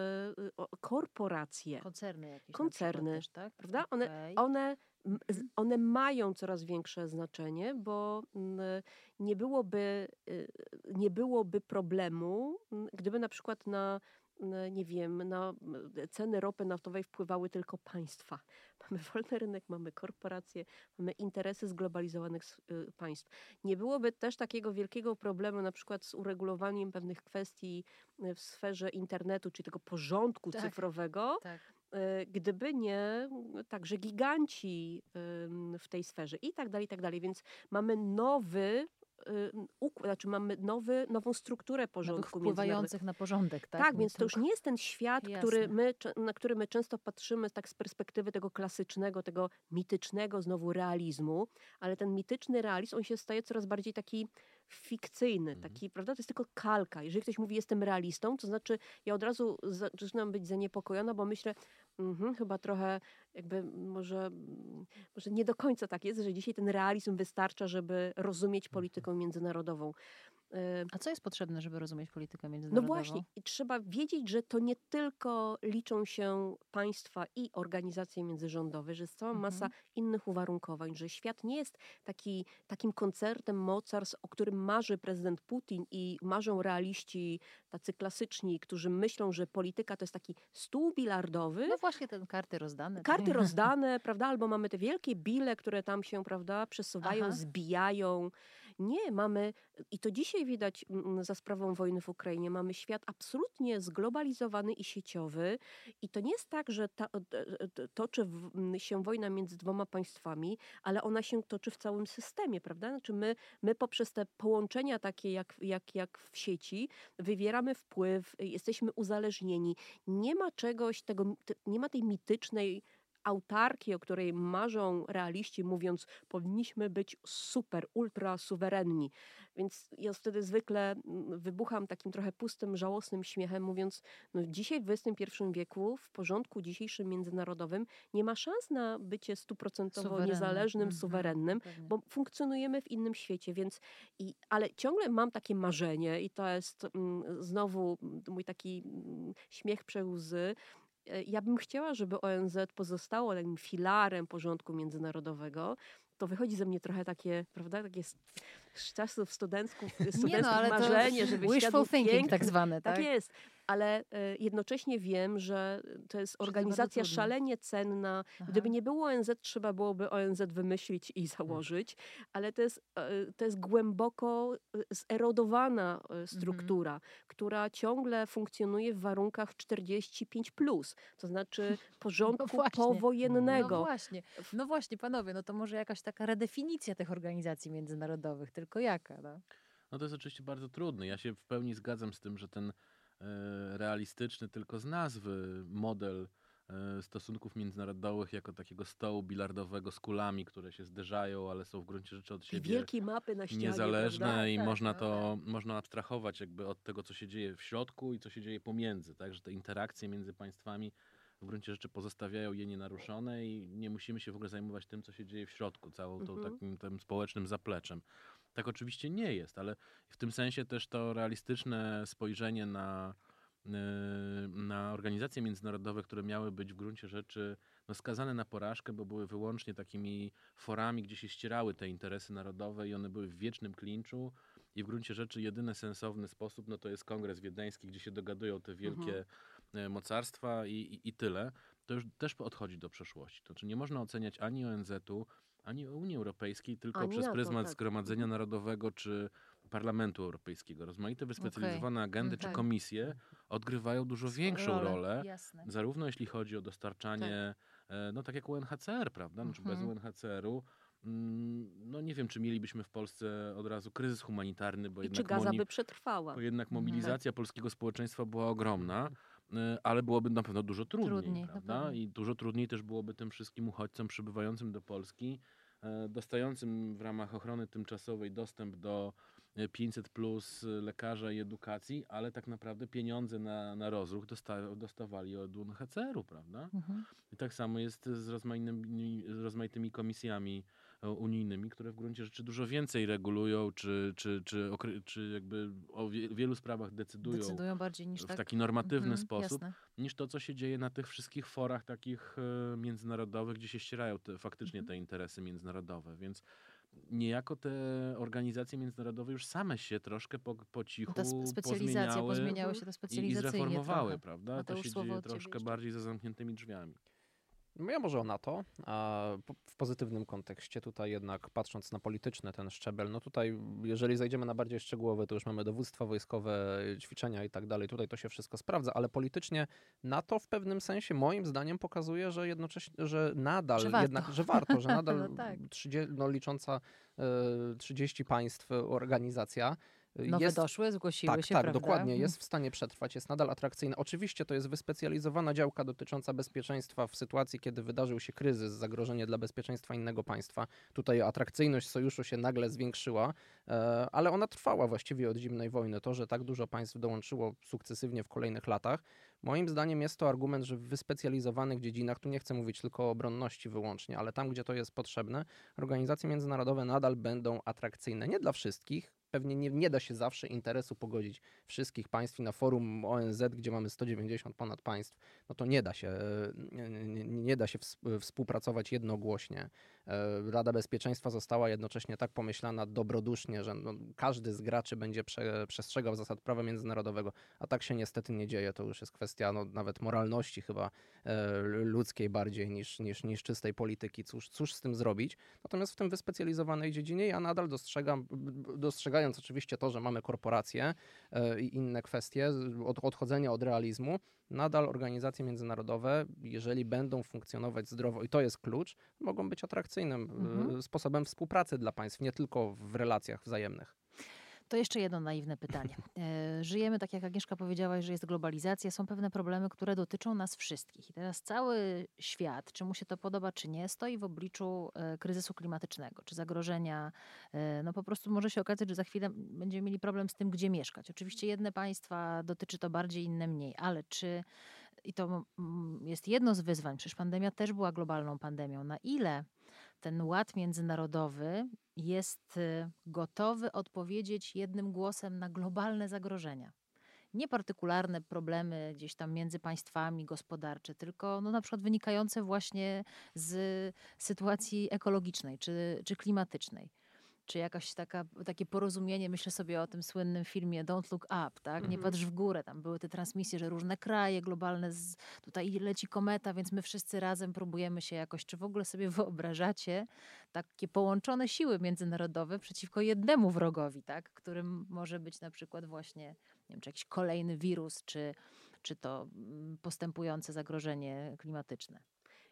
korporacje. Koncerny jakieś. Koncerny, też, tak? prawda? One, okay. one one mają coraz większe znaczenie, bo nie byłoby, y, nie byłoby problemu, gdyby na przykład na nie wiem, na ceny ropy naftowej wpływały tylko państwa. Mamy wolny rynek, mamy korporacje, mamy interesy zglobalizowanych y, państw. Nie byłoby też takiego wielkiego problemu na przykład z uregulowaniem pewnych kwestii y, w sferze internetu, czy tego porządku tak, cyfrowego, tak. Y, gdyby nie także giganci w tej sferze i tak dalej, i tak dalej. Więc mamy nowy y, znaczy mamy nowy, nową strukturę porządku wpływających na porządek, tak? Tak, więc to już nie jest ten świat, który my, na który my często patrzymy tak z perspektywy tego klasycznego, tego mitycznego znowu realizmu, ale ten mityczny realizm, on się staje coraz bardziej taki fikcyjny, mhm. taki, prawda, to jest tylko kalka. Jeżeli ktoś mówi jestem realistą, to znaczy ja od razu zaczynam być zaniepokojona, bo myślę, mm chyba trochę jakby może, może nie do końca tak jest, że dzisiaj ten realizm wystarcza, żeby rozumieć mhm. politykę międzynarodową. A co jest potrzebne, żeby rozumieć politykę no międzynarodową? No właśnie, trzeba wiedzieć, że to nie tylko liczą się państwa i organizacje międzyrządowe, że jest cała mhm. masa innych uwarunkowań, że świat nie jest taki, takim koncertem mocarstw, o którym marzy prezydent Putin i marzą realiści tacy klasyczni, którzy myślą, że polityka to jest taki stół bilardowy. No właśnie, te karty rozdane. Karty rozdane, prawda? Albo mamy te wielkie bile, które tam się, prawda, przesuwają, Aha. zbijają. Nie, mamy, i to dzisiaj widać za sprawą wojny w Ukrainie, mamy świat absolutnie zglobalizowany i sieciowy. I to nie jest tak, że ta, toczy się wojna między dwoma państwami, ale ona się toczy w całym systemie, prawda? Znaczy my, my poprzez te połączenia takie jak, jak, jak w sieci wywieramy wpływ, jesteśmy uzależnieni. Nie ma czegoś tego, nie ma tej mitycznej autarki, o której marzą realiści, mówiąc, powinniśmy być super, ultra suwerenni. Więc ja wtedy zwykle mm, wybucham takim trochę pustym, żałosnym śmiechem, mówiąc, no dzisiaj w XXI wieku, w porządku dzisiejszym międzynarodowym, nie ma szans na bycie stuprocentowo Suwerenny. niezależnym, Mhm, suwerennym, pewnie. bo funkcjonujemy w innym świecie, więc i, ale ciągle mam takie marzenie i to jest mm, znowu mój taki mm, śmiech przełzy. E, Ja bym chciała, żeby ONZ pozostało takim filarem porządku międzynarodowego. To wychodzi ze mnie trochę takie, prawda, takie z, czasów studentków, studenckich Nie no, ale marzenie, żeby świat wishful był thinking piękny. tak zwane, tak? Tak jest, ale e, jednocześnie wiem, że to jest organizacja szalenie cenna. Aha. Gdyby nie było ONZ, trzeba byłoby ONZ wymyślić i założyć, ale to jest, e, to jest głęboko e, zerodowana Mhm. struktura, która ciągle funkcjonuje w warunkach 45+, plus, to znaczy porządku właśnie. powojennego. No właśnie, no właśnie, panowie, no to może jakaś taka redefinicja tych organizacji międzynarodowych, tylko jaka? No? No to jest oczywiście bardzo trudne. Ja się w pełni zgadzam z tym, że ten e, realistyczny tylko z nazwy model e, stosunków międzynarodowych jako takiego stołu bilardowego z kulami, które się zderzają, ale są w gruncie rzeczy od siebie wielkie mapy na ścianie. niezależne prawda? i Tak, można no to można abstrahować jakby od tego, co się dzieje w środku i co się dzieje pomiędzy, tak, że te interakcje między państwami w gruncie rzeczy pozostawiają je nienaruszone i nie musimy się w ogóle zajmować tym, co się dzieje w środku, całą tą Mhm. takim tym społecznym zapleczem. Tak oczywiście nie jest, ale w tym sensie też to realistyczne spojrzenie na, yy, na organizacje międzynarodowe, które miały być w gruncie rzeczy no, skazane na porażkę, bo były wyłącznie takimi forami, gdzie się ścierały te interesy narodowe i one były w wiecznym klinczu. I w gruncie rzeczy jedyny sensowny sposób no, to jest kongres wiedeński, gdzie się dogadują te wielkie e, mocarstwa i, i, i tyle. To już też odchodzi do przeszłości. To znaczy nie można oceniać ani ONZ-u, ani Unii Europejskiej tylko Ani przez pryzmat tak. Zgromadzenia Mhm. Narodowego czy Parlamentu Europejskiego. Rozmaite wyspecjalizowane agendy czy tak. komisje odgrywają dużo większą rolę, Jasne. zarówno jeśli chodzi o dostarczanie, e, no tak jak UNHCR, prawda? Znaczy bez Mhm. UNHCR-u, mm, no nie wiem, czy mielibyśmy w Polsce od razu kryzys humanitarny, bo I czy jednak, Gaza moni- by przetrwała? bo jednak Mhm. mobilizacja polskiego społeczeństwa była ogromna, ale byłoby na pewno dużo trudniej, Trudniej, prawda? I dużo trudniej też byłoby tym wszystkim uchodźcom przybywającym do Polski, e, dostającym w ramach ochrony tymczasowej dostęp do e, 500 plus lekarza i edukacji, ale tak naprawdę pieniądze na, na rozruch dosta, dostawali od UNHCR-u, prawda? Mhm. I tak samo jest z rozmaitymi, z rozmaitymi komisjami e, unijnymi, które w gruncie rzeczy dużo więcej regulują, czy, czy, czy, czy jakby o wie, wielu sprawach decydują, Decydują bardziej niż w tak. taki normatywny Mhm, sposób, Jasne. niż to, co się dzieje na tych wszystkich forach takich e, międzynarodowych, gdzie się ścierają te, faktycznie Mhm. te interesy międzynarodowe. Więc niejako te organizacje międzynarodowe już same się troszkę po, po cichu Ta specjalizacja, pozmieniały pozmieniały się to i, i specjalizacyjnie zreformowały, trochę. prawda? To Mateusz, się dzieje troszkę bardziej za zamkniętymi drzwiami. No Ja może o NATO, w pozytywnym kontekście tutaj jednak patrząc na polityczny ten szczebel, no tutaj jeżeli zajdziemy na bardziej szczegółowe, to już mamy dowództwo wojskowe, ćwiczenia i tak dalej, tutaj to się wszystko sprawdza, ale politycznie NATO w pewnym sensie moim zdaniem pokazuje, że jednocześnie, że nadal Że warto. jednak, że warto, że nadal No tak. 30, no, licząca e, 30 państw organizacja Nowe jest doszły, zgłosiły tak, się, tak, prawda? dokładnie. Mhm. Jest w stanie przetrwać, jest nadal atrakcyjna. Oczywiście to jest wyspecjalizowana działka dotycząca bezpieczeństwa w sytuacji, kiedy wydarzył się kryzys, zagrożenie dla bezpieczeństwa innego państwa. Tutaj atrakcyjność sojuszu się nagle zwiększyła, e, ale ona trwała właściwie od zimnej wojny. To, że tak dużo państw dołączyło sukcesywnie w kolejnych latach, moim zdaniem jest to argument, że w wyspecjalizowanych dziedzinach, tu nie chcę mówić tylko o obronności wyłącznie, ale tam, gdzie to jest potrzebne, organizacje międzynarodowe nadal będą atrakcyjne. Nie dla wszystkich, pewnie nie, nie da się zawsze interesu pogodzić wszystkich państw i na forum ONZ, gdzie mamy 190 ponad państw, no to nie da się, e, nie, nie, da się ws- współpracować jednogłośnie. E, Rada Bezpieczeństwa została jednocześnie tak pomyślana dobrodusznie, że no, każdy z graczy będzie prze, przestrzegał zasad prawa międzynarodowego, a tak się niestety nie dzieje. To już jest kwestia no, nawet moralności chyba e, ludzkiej bardziej niż, niż, niż czystej polityki. Cóż, cóż z tym zrobić? Natomiast w tym wyspecjalizowanej dziedzinie ja nadal dostrzegam, dostrzegając oczywiście to, że mamy korporacje e, i inne kwestie, od, odchodzenia od realizmu, nadal organizacje międzynarodowe, jeżeli będą funkcjonować zdrowo, i to jest klucz, mogą być atrakcyjnym Mhm. sposobem współpracy dla państw, nie tylko w relacjach wzajemnych. To jeszcze jedno naiwne pytanie. E, żyjemy, tak jak Agnieszka powiedziałaś, że jest globalizacja, są pewne problemy, które dotyczą nas wszystkich. I teraz cały świat, czy mu się to podoba, czy nie, stoi w obliczu e, kryzysu klimatycznego, czy zagrożenia. E, no po prostu może się okazać, że za chwilę będziemy mieli problem z tym, gdzie mieszkać. Oczywiście jedne państwa dotyczy to bardziej, inne mniej, ale czy i to jest jedno z wyzwań, przecież pandemia też była globalną pandemią. Na ile ten ład międzynarodowy jest y, gotowy odpowiedzieć jednym głosem na globalne zagrożenia? Nie partykularne problemy gdzieś tam między państwami gospodarcze, tylko no na przykład wynikające właśnie z sytuacji ekologicznej czy, czy klimatycznej czy jakaś taka, takie porozumienie, myślę sobie o tym słynnym filmie Don't Look Up, tak? Nie mhm. patrz w górę, tam były te transmisje, że różne kraje globalne, z, tutaj leci kometa, więc my wszyscy razem próbujemy się jakoś, czy w ogóle sobie wyobrażacie takie połączone siły międzynarodowe przeciwko jednemu wrogowi, tak? Którym może być na przykład właśnie, nie wiem, czy jakiś kolejny wirus, czy, czy to mm, postępujące zagrożenie klimatyczne.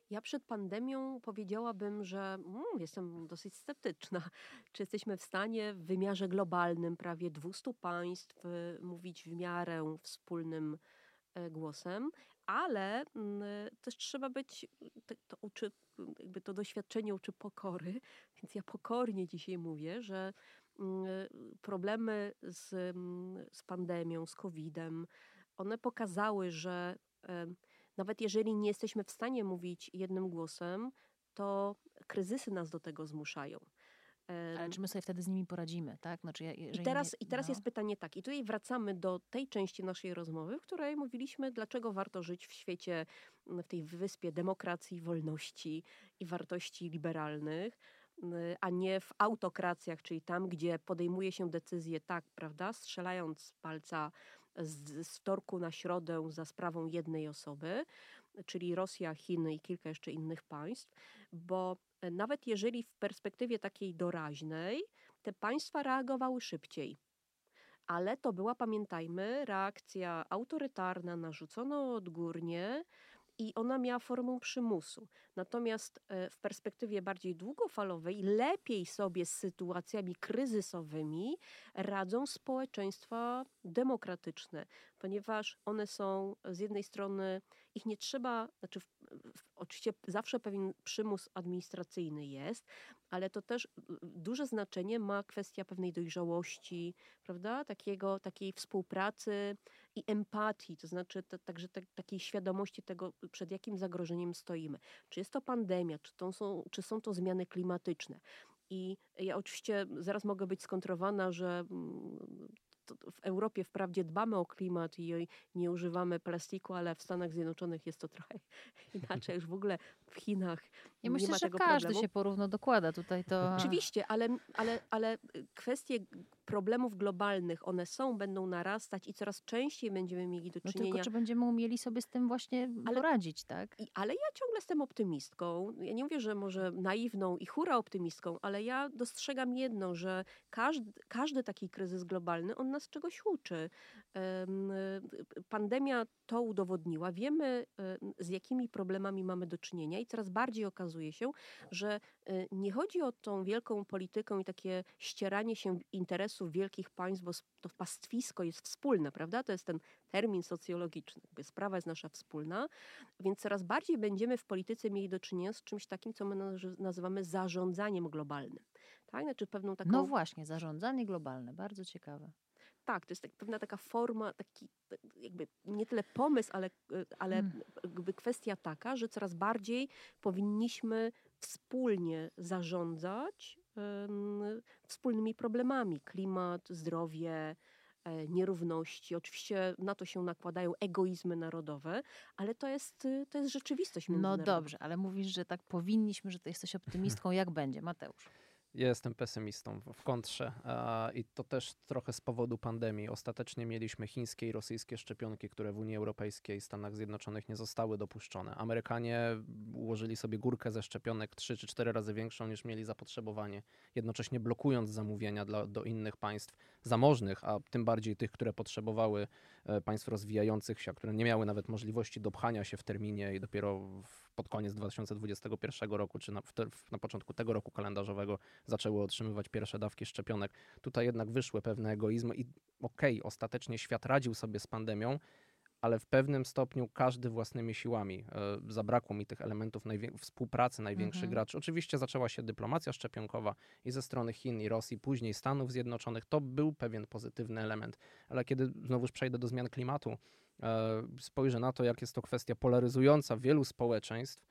Ja przed pandemią powiedziałabym, że mm, jestem dosyć sceptyczna. Czy jesteśmy w stanie w wymiarze globalnym prawie 200 państw y, mówić w miarę wspólnym e, głosem, ale mm, też trzeba być, to, uczy, jakby to doświadczenie uczy pokory, więc ja pokornie dzisiaj mówię, że mm, problemy z, z pandemią, z COVID-em, one pokazały, że nawet jeżeli nie jesteśmy w stanie mówić jednym głosem, to kryzysy nas do tego zmuszają. Ale czy my sobie wtedy z nimi poradzimy, tak? Znaczy, I teraz, nie, i teraz no. jest pytanie tak, i tutaj wracamy do tej części naszej rozmowy, w której mówiliśmy, dlaczego warto żyć w świecie, w tej wyspie demokracji, wolności i wartości liberalnych, a nie w autokracjach, czyli tam, gdzie podejmuje się decyzje tak, prawda, strzelając z palca z, z wtorku na środę za sprawą jednej osoby, czyli Rosja, Chiny i kilka jeszcze innych państw, bo e, nawet jeżeli w perspektywie takiej doraźnej te państwa reagowały szybciej, ale to była, pamiętajmy, reakcja autorytarna, narzucona odgórnie, i ona miała formę przymusu. Natomiast e, w perspektywie bardziej długofalowej lepiej sobie z sytuacjami kryzysowymi radzą społeczeństwa demokratyczne, ponieważ one są z jednej strony, ich nie trzeba, znaczy w, w, oczywiście zawsze pewien przymus administracyjny jest, ale to też duże znaczenie ma kwestia pewnej dojrzałości, prawda? Takiego, takiej współpracy i empatii, to znaczy to, także te, takiej świadomości tego, przed jakim zagrożeniem stoimy. Czy jest to pandemia, czy, to są, czy są to zmiany klimatyczne. I ja oczywiście zaraz mogę być skontrowana, że mm, w Europie wprawdzie dbamy o klimat i nie używamy plastiku, ale w Stanach Zjednoczonych jest to trochę inaczej. Już w ogóle w Chinach ja nie myślę, ma tego że każdy problemu. się porówno dokłada tutaj to. Oczywiście, ale, ale, ale kwestie problemów globalnych, one są, będą narastać i coraz częściej będziemy mieli do czynienia. No tylko czy będziemy umieli sobie z tym właśnie ale, poradzić, tak? I, ale ja ciągle jestem optymistką. Ja nie mówię, że może naiwną i hura optymistką, ale ja dostrzegam jedno, że każdy, każdy taki kryzys globalny, on nas czegoś uczy. Pandemia to udowodniła. Wiemy, z jakimi problemami mamy do czynienia i coraz bardziej okazuje się, że y, nie chodzi o tą wielką politykę i takie ścieranie się interesów wielkich państw, bo to pastwisko jest wspólne, prawda? To jest ten termin socjologiczny. Sprawa jest nasza wspólna, więc coraz bardziej będziemy w polityce mieli do czynienia z czymś takim, co my nazywamy zarządzaniem globalnym. Tak? Znaczy pewną taką... No właśnie, zarządzanie globalne, bardzo ciekawe tak, to jest tak, pewna taka forma, taki jakby nie tyle pomysł, ale, y, ale hmm. jakby kwestia taka, że coraz bardziej powinniśmy wspólnie zarządzać wspólnymi problemami. Klimat, zdrowie, e, nierówności. Oczywiście na to się nakładają egoizmy narodowe, ale to jest, to jest rzeczywistość No dobrze, ale mówisz, że tak powinniśmy, że ty jesteś optymistką. Jak będzie, Mateusz? Ja jestem pesymistą w kontrze i to też trochę z powodu pandemii. Ostatecznie mieliśmy chińskie i rosyjskie szczepionki, które w Unii Europejskiej i Stanach Zjednoczonych nie zostały dopuszczone. Amerykanie ułożyli sobie górkę ze szczepionek 3 czy 4 razy większą niż mieli zapotrzebowanie, jednocześnie blokując zamówienia dla, do innych państw zamożnych, a tym bardziej tych, które potrzebowały e, państw rozwijających się, które nie miały nawet możliwości dopchania się w terminie i dopiero w pod koniec 2021 roku, czy na, na początku tego roku kalendarzowego zaczęły otrzymywać pierwsze dawki szczepionek. Tutaj jednak wyszły pewne egoizmy i okej, okay, ostatecznie świat radził sobie z pandemią, ale w pewnym stopniu każdy własnymi siłami. E, zabrakło mi tych elementów najwię- współpracy największych mhm. graczy. Oczywiście zaczęła się dyplomacja szczepionkowa i ze strony Chin i Rosji, później Stanów Zjednoczonych. To był pewien pozytywny element, ale kiedy znowuż przejdę do zmian klimatu, spojrzę na to, jak jest to kwestia polaryzująca wielu społeczeństw,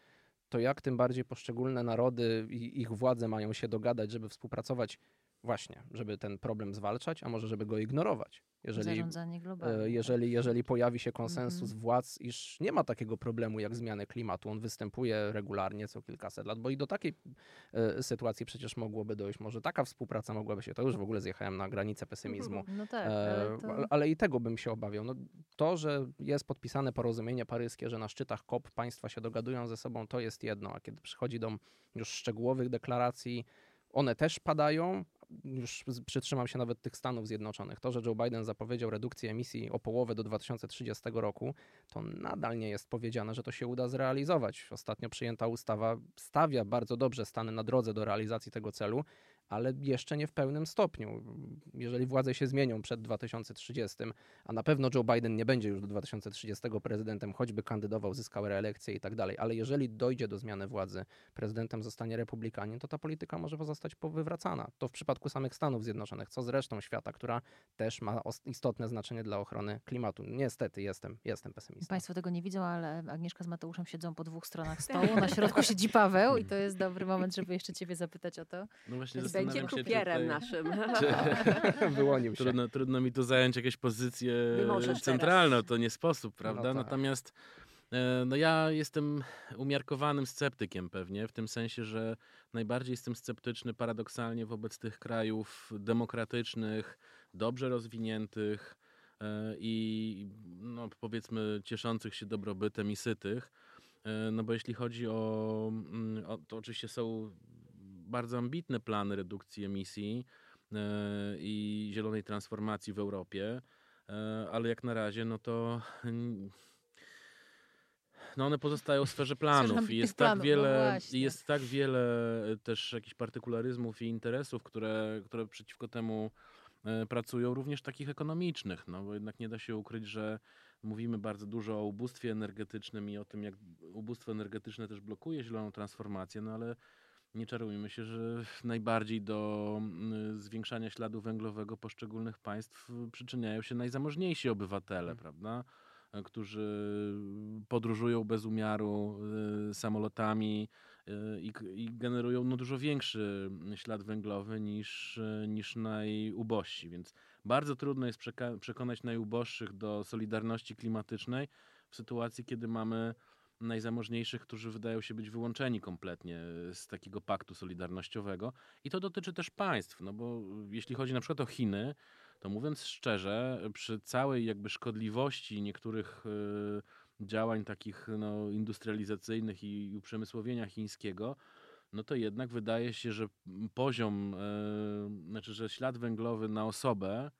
to jak tym bardziej poszczególne narody i ich władze mają się dogadać, żeby współpracować właśnie, żeby ten problem zwalczać, a może żeby go ignorować. Jeżeli, globalne. Tak. Jeżeli, jeżeli pojawi się konsensus -hmm. władz, iż nie ma takiego problemu jak zmiany klimatu, on występuje regularnie co kilkaset lat, bo i do takiej e, sytuacji przecież mogłoby dojść. Może taka współpraca mogłaby się, to już w ogóle zjechałem na granicę pesymizmu. No tak, ale, e, to... ale, i tego bym się obawiał. No, to, że jest podpisane porozumienie paryskie, że na szczytach COP państwa się dogadują ze sobą, to jest jedno, a kiedy przychodzi do już szczegółowych deklaracji, one też padają, już przytrzymam się nawet tych Stanów Zjednoczonych. To, że Joe Biden zapowiedział redukcję emisji o połowę do 2030 roku, to nadal nie jest powiedziane, że to się uda zrealizować. Ostatnio przyjęta ustawa stawia bardzo dobrze Stany na drodze do realizacji tego celu, ale jeszcze nie w pełnym stopniu. Jeżeli władze się zmienią przed 2030, a na pewno Joe Biden nie będzie już do 2030 prezydentem, choćby kandydował, zyskał reelekcję i tak dalej, ale jeżeli dojdzie do zmiany władzy, prezydentem zostanie republikanin, to ta polityka może pozostać powywracana. To w przypadku samych Stanów Zjednoczonych, co zresztą świata, która też ma istotne znaczenie dla ochrony klimatu. Niestety jestem, jestem pesymistą. Państwo tego nie widzą, ale Agnieszka z Mateuszem siedzą po dwóch stronach stołu, na środku siedzi Paweł i to jest dobry moment, żeby jeszcze ciebie zapytać o to. No właśnie będzie krupierem naszym. Czy, Wyłonił się. Trudno, trudno mi tu zająć jakąś pozycję centralną, to nie sposób, no prawda? No tak. Natomiast e, no ja jestem umiarkowanym sceptykiem pewnie, w tym sensie, że najbardziej jestem sceptyczny paradoksalnie wobec tych krajów demokratycznych, dobrze rozwiniętych e, i no, powiedzmy cieszących się dobrobytem i sytych. E, no bo jeśli chodzi o, mm, o to oczywiście są bardzo ambitne plany redukcji emisji e, i zielonej transformacji w Europie, e, ale jak na razie, no to no one pozostają w sferze planów. I jest tak wiele, no jest tak wiele też jakichś partykularyzmów i interesów, które, które przeciwko temu e, pracują, również takich ekonomicznych, no bo jednak nie da się ukryć, że mówimy bardzo dużo o ubóstwie energetycznym i o tym, jak ubóstwo energetyczne też blokuje zieloną transformację, no ale nie czarujmy się, że najbardziej do mm, zwiększania śladu węglowego poszczególnych państw przyczyniają się najzamożniejsi obywatele, hmm. prawda? E, którzy podróżują bez umiaru y, samolotami i, i, generują no, dużo większy ślad węglowy niż, niż najubożsi. Więc bardzo trudno jest przekonać najuboższych do solidarności klimatycznej w sytuacji, kiedy mamy najzamożniejszych, którzy wydają się być wyłączeni kompletnie z takiego paktu solidarnościowego. I to dotyczy też państw, no bo jeśli chodzi na przykład o Chiny, to mówiąc szczerze, przy całej jakby szkodliwości niektórych y, działań takich no, industrializacyjnych i uprzemysłowienia chińskiego, no to jednak wydaje się, że poziom, y, znaczy, że ślad węglowy na osobę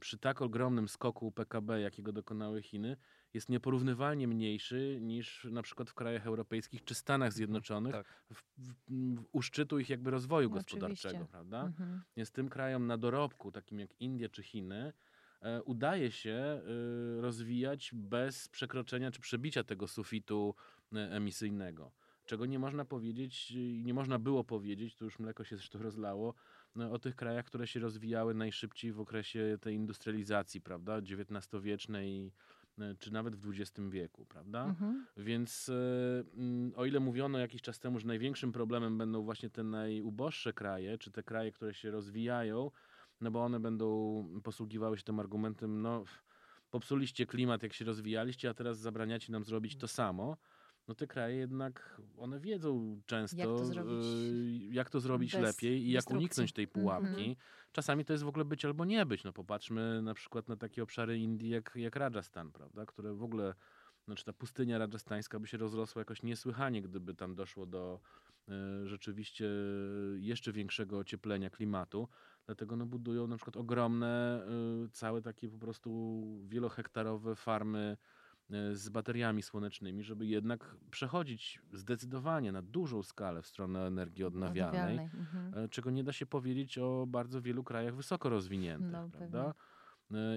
przy tak ogromnym skoku PKB, jakiego dokonały Chiny, jest nieporównywalnie mniejszy niż na przykład w krajach europejskich czy Stanach mhm, Zjednoczonych tak. w, w, w, u szczytu ich jakby rozwoju no, gospodarczego, oczywiście. prawda? Mhm. Jest tym krajom na dorobku, takim jak Indie czy Chiny, e, udaje się e, rozwijać bez przekroczenia czy przebicia tego sufitu e, emisyjnego. Czego nie można powiedzieć, nie można było powiedzieć, to już mleko się zresztą rozlało, o tych krajach, które się rozwijały najszybciej w okresie tej industrializacji, prawda, XIX-wiecznej czy nawet w XX wieku, prawda? Mhm. Więc e, mm, o ile mówiono jakiś czas temu, że największym problemem będą właśnie te najuboższe kraje, czy te kraje, które się rozwijają, no bo one będą posługiwały się tym argumentem, no popsuliście klimat, jak się rozwijaliście, a teraz zabraniacie nam zrobić to samo no te kraje jednak, one wiedzą często, jak to zrobić, y, jak to zrobić lepiej i jak uniknąć tej pułapki. Mm -hmm. Czasami to jest w ogóle być albo nie być. No popatrzmy na przykład na takie obszary Indii jak, jak Rajasthan, prawda, które w ogóle, znaczy ta pustynia rajasthańska by się rozrosła jakoś niesłychanie, gdyby tam doszło do y, rzeczywiście jeszcze większego ocieplenia klimatu. Dlatego no, budują na przykład ogromne, y, całe takie po prostu wielohektarowe farmy z bateriami słonecznymi, żeby jednak przechodzić zdecydowanie na dużą skalę w stronę energii odnawialnej, Odnawialnej. Mhm. e, czego nie da się powiedzieć o bardzo wielu krajach wysoko rozwiniętych, No, prawda? E,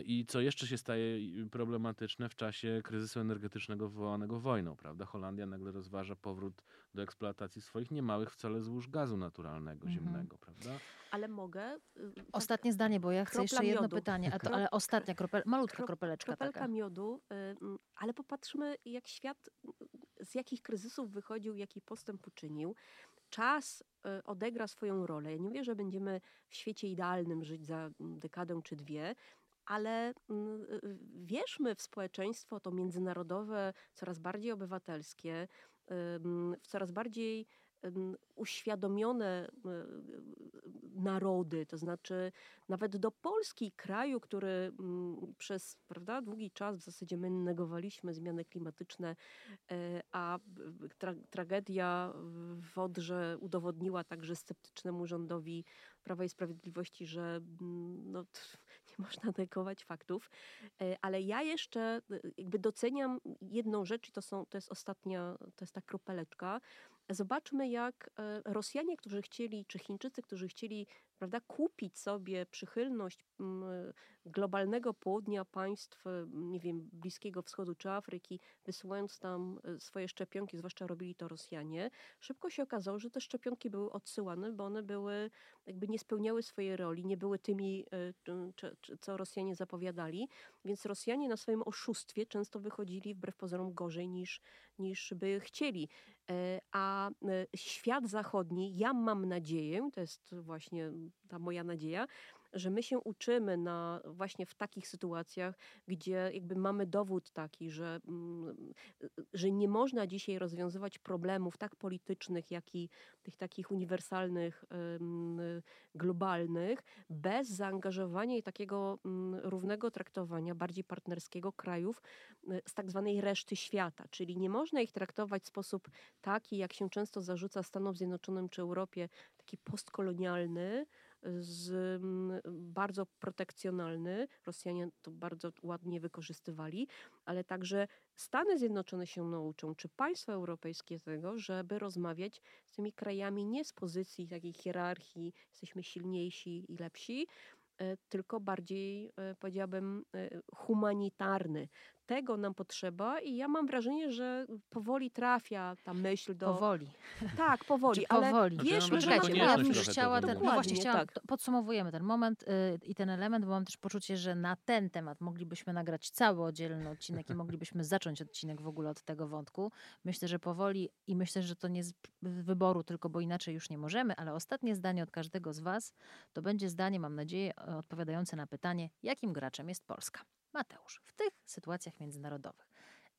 I co jeszcze się staje problematyczne w czasie kryzysu energetycznego wywołanego wojną, prawda? Holandia nagle rozważa powrót do eksploatacji swoich niemałych wcale złóż gazu naturalnego, Mhm. ziemnego, prawda? Ale mogę... y, tak, Ostatnie zdanie, bo ja chcę Kropla jeszcze jedno miodu. pytanie, a to, ale ostatnia, kropel, malutka krop- kropeleczka Kropelka taka. miodu, y, mm, ale popatrzmy, jak świat, z jakich kryzysów wychodził, jaki postęp uczynił. Czas y, odegra swoją rolę. Ja nie mówię, że będziemy w świecie idealnym żyć za mm, dekadę czy dwie, ale mm, y, wierzmy w społeczeństwo to międzynarodowe, coraz bardziej obywatelskie, w coraz bardziej uświadomione y, narody, to znaczy nawet do Polski, kraju, który mm, przez prawda, długi czas w zasadzie my negowaliśmy zmiany klimatyczne, e, a tra tragedia w Odrze udowodniła także sceptycznemu rządowi Prawa i Sprawiedliwości, że mm, no, nie można negować faktów. E, Ale ja jeszcze e, jakby doceniam jedną rzecz i to, są, to jest ostatnia, to jest ta kropeleczka. Zobaczmy, jak e, Rosjanie, którzy chcieli, czy Chińczycy, którzy chcieli prawda, kupić sobie przychylność globalnego południa państw, nie wiem, Bliskiego Wschodu czy Afryki, wysyłając tam e, swoje szczepionki, zwłaszcza robili to Rosjanie, szybko się okazało, że te szczepionki były odsyłane, bo one były, jakby nie spełniały swojej roli, nie były tymi, e, co Rosjanie zapowiadali, więc Rosjanie na swoim oszustwie często wychodzili wbrew pozorom gorzej niż, niż by chcieli. E, A e, świat zachodni, ja mam nadzieję, to jest właśnie ta moja nadzieja, że my się uczymy na właśnie w takich sytuacjach, gdzie jakby mamy dowód taki, że, mm, że nie można dzisiaj rozwiązywać problemów tak politycznych, jak i tych takich uniwersalnych, globalnych, bez zaangażowania i takiego mm, równego traktowania, bardziej partnerskiego krajów y, z tak zwanej reszty świata. Czyli nie można ich traktować w sposób taki, jak się często zarzuca Stanom Zjednoczonym czy Europie, taki postkolonialny, z, mm, bardzo protekcjonalny. Rosjanie to bardzo ładnie wykorzystywali, ale także Stany Zjednoczone się nauczą, czy państwa europejskie tego, żeby rozmawiać z tymi krajami nie z pozycji takiej hierarchii, jesteśmy silniejsi i lepsi, e, tylko bardziej, e, powiedziałabym, e, humanitarny. Tego nam potrzeba i ja mam wrażenie, że powoli trafia ta myśl do... Powoli. Tak, powoli, Czy ale powoli? Znaczy, mam że bo mamy ja bym chciała ten, no właśnie chciałam, tak. podsumowujemy ten moment y, i ten element, bo mam też poczucie, że na ten temat moglibyśmy nagrać cały oddzielny odcinek i moglibyśmy zacząć odcinek w ogóle od tego wątku. Myślę, że powoli i myślę, że to nie z wyboru, tylko bo inaczej już nie możemy, ale ostatnie zdanie od każdego z Was to będzie zdanie, mam nadzieję, odpowiadające na pytanie, jakim graczem jest Polska. Mateusz, w tych sytuacjach międzynarodowych.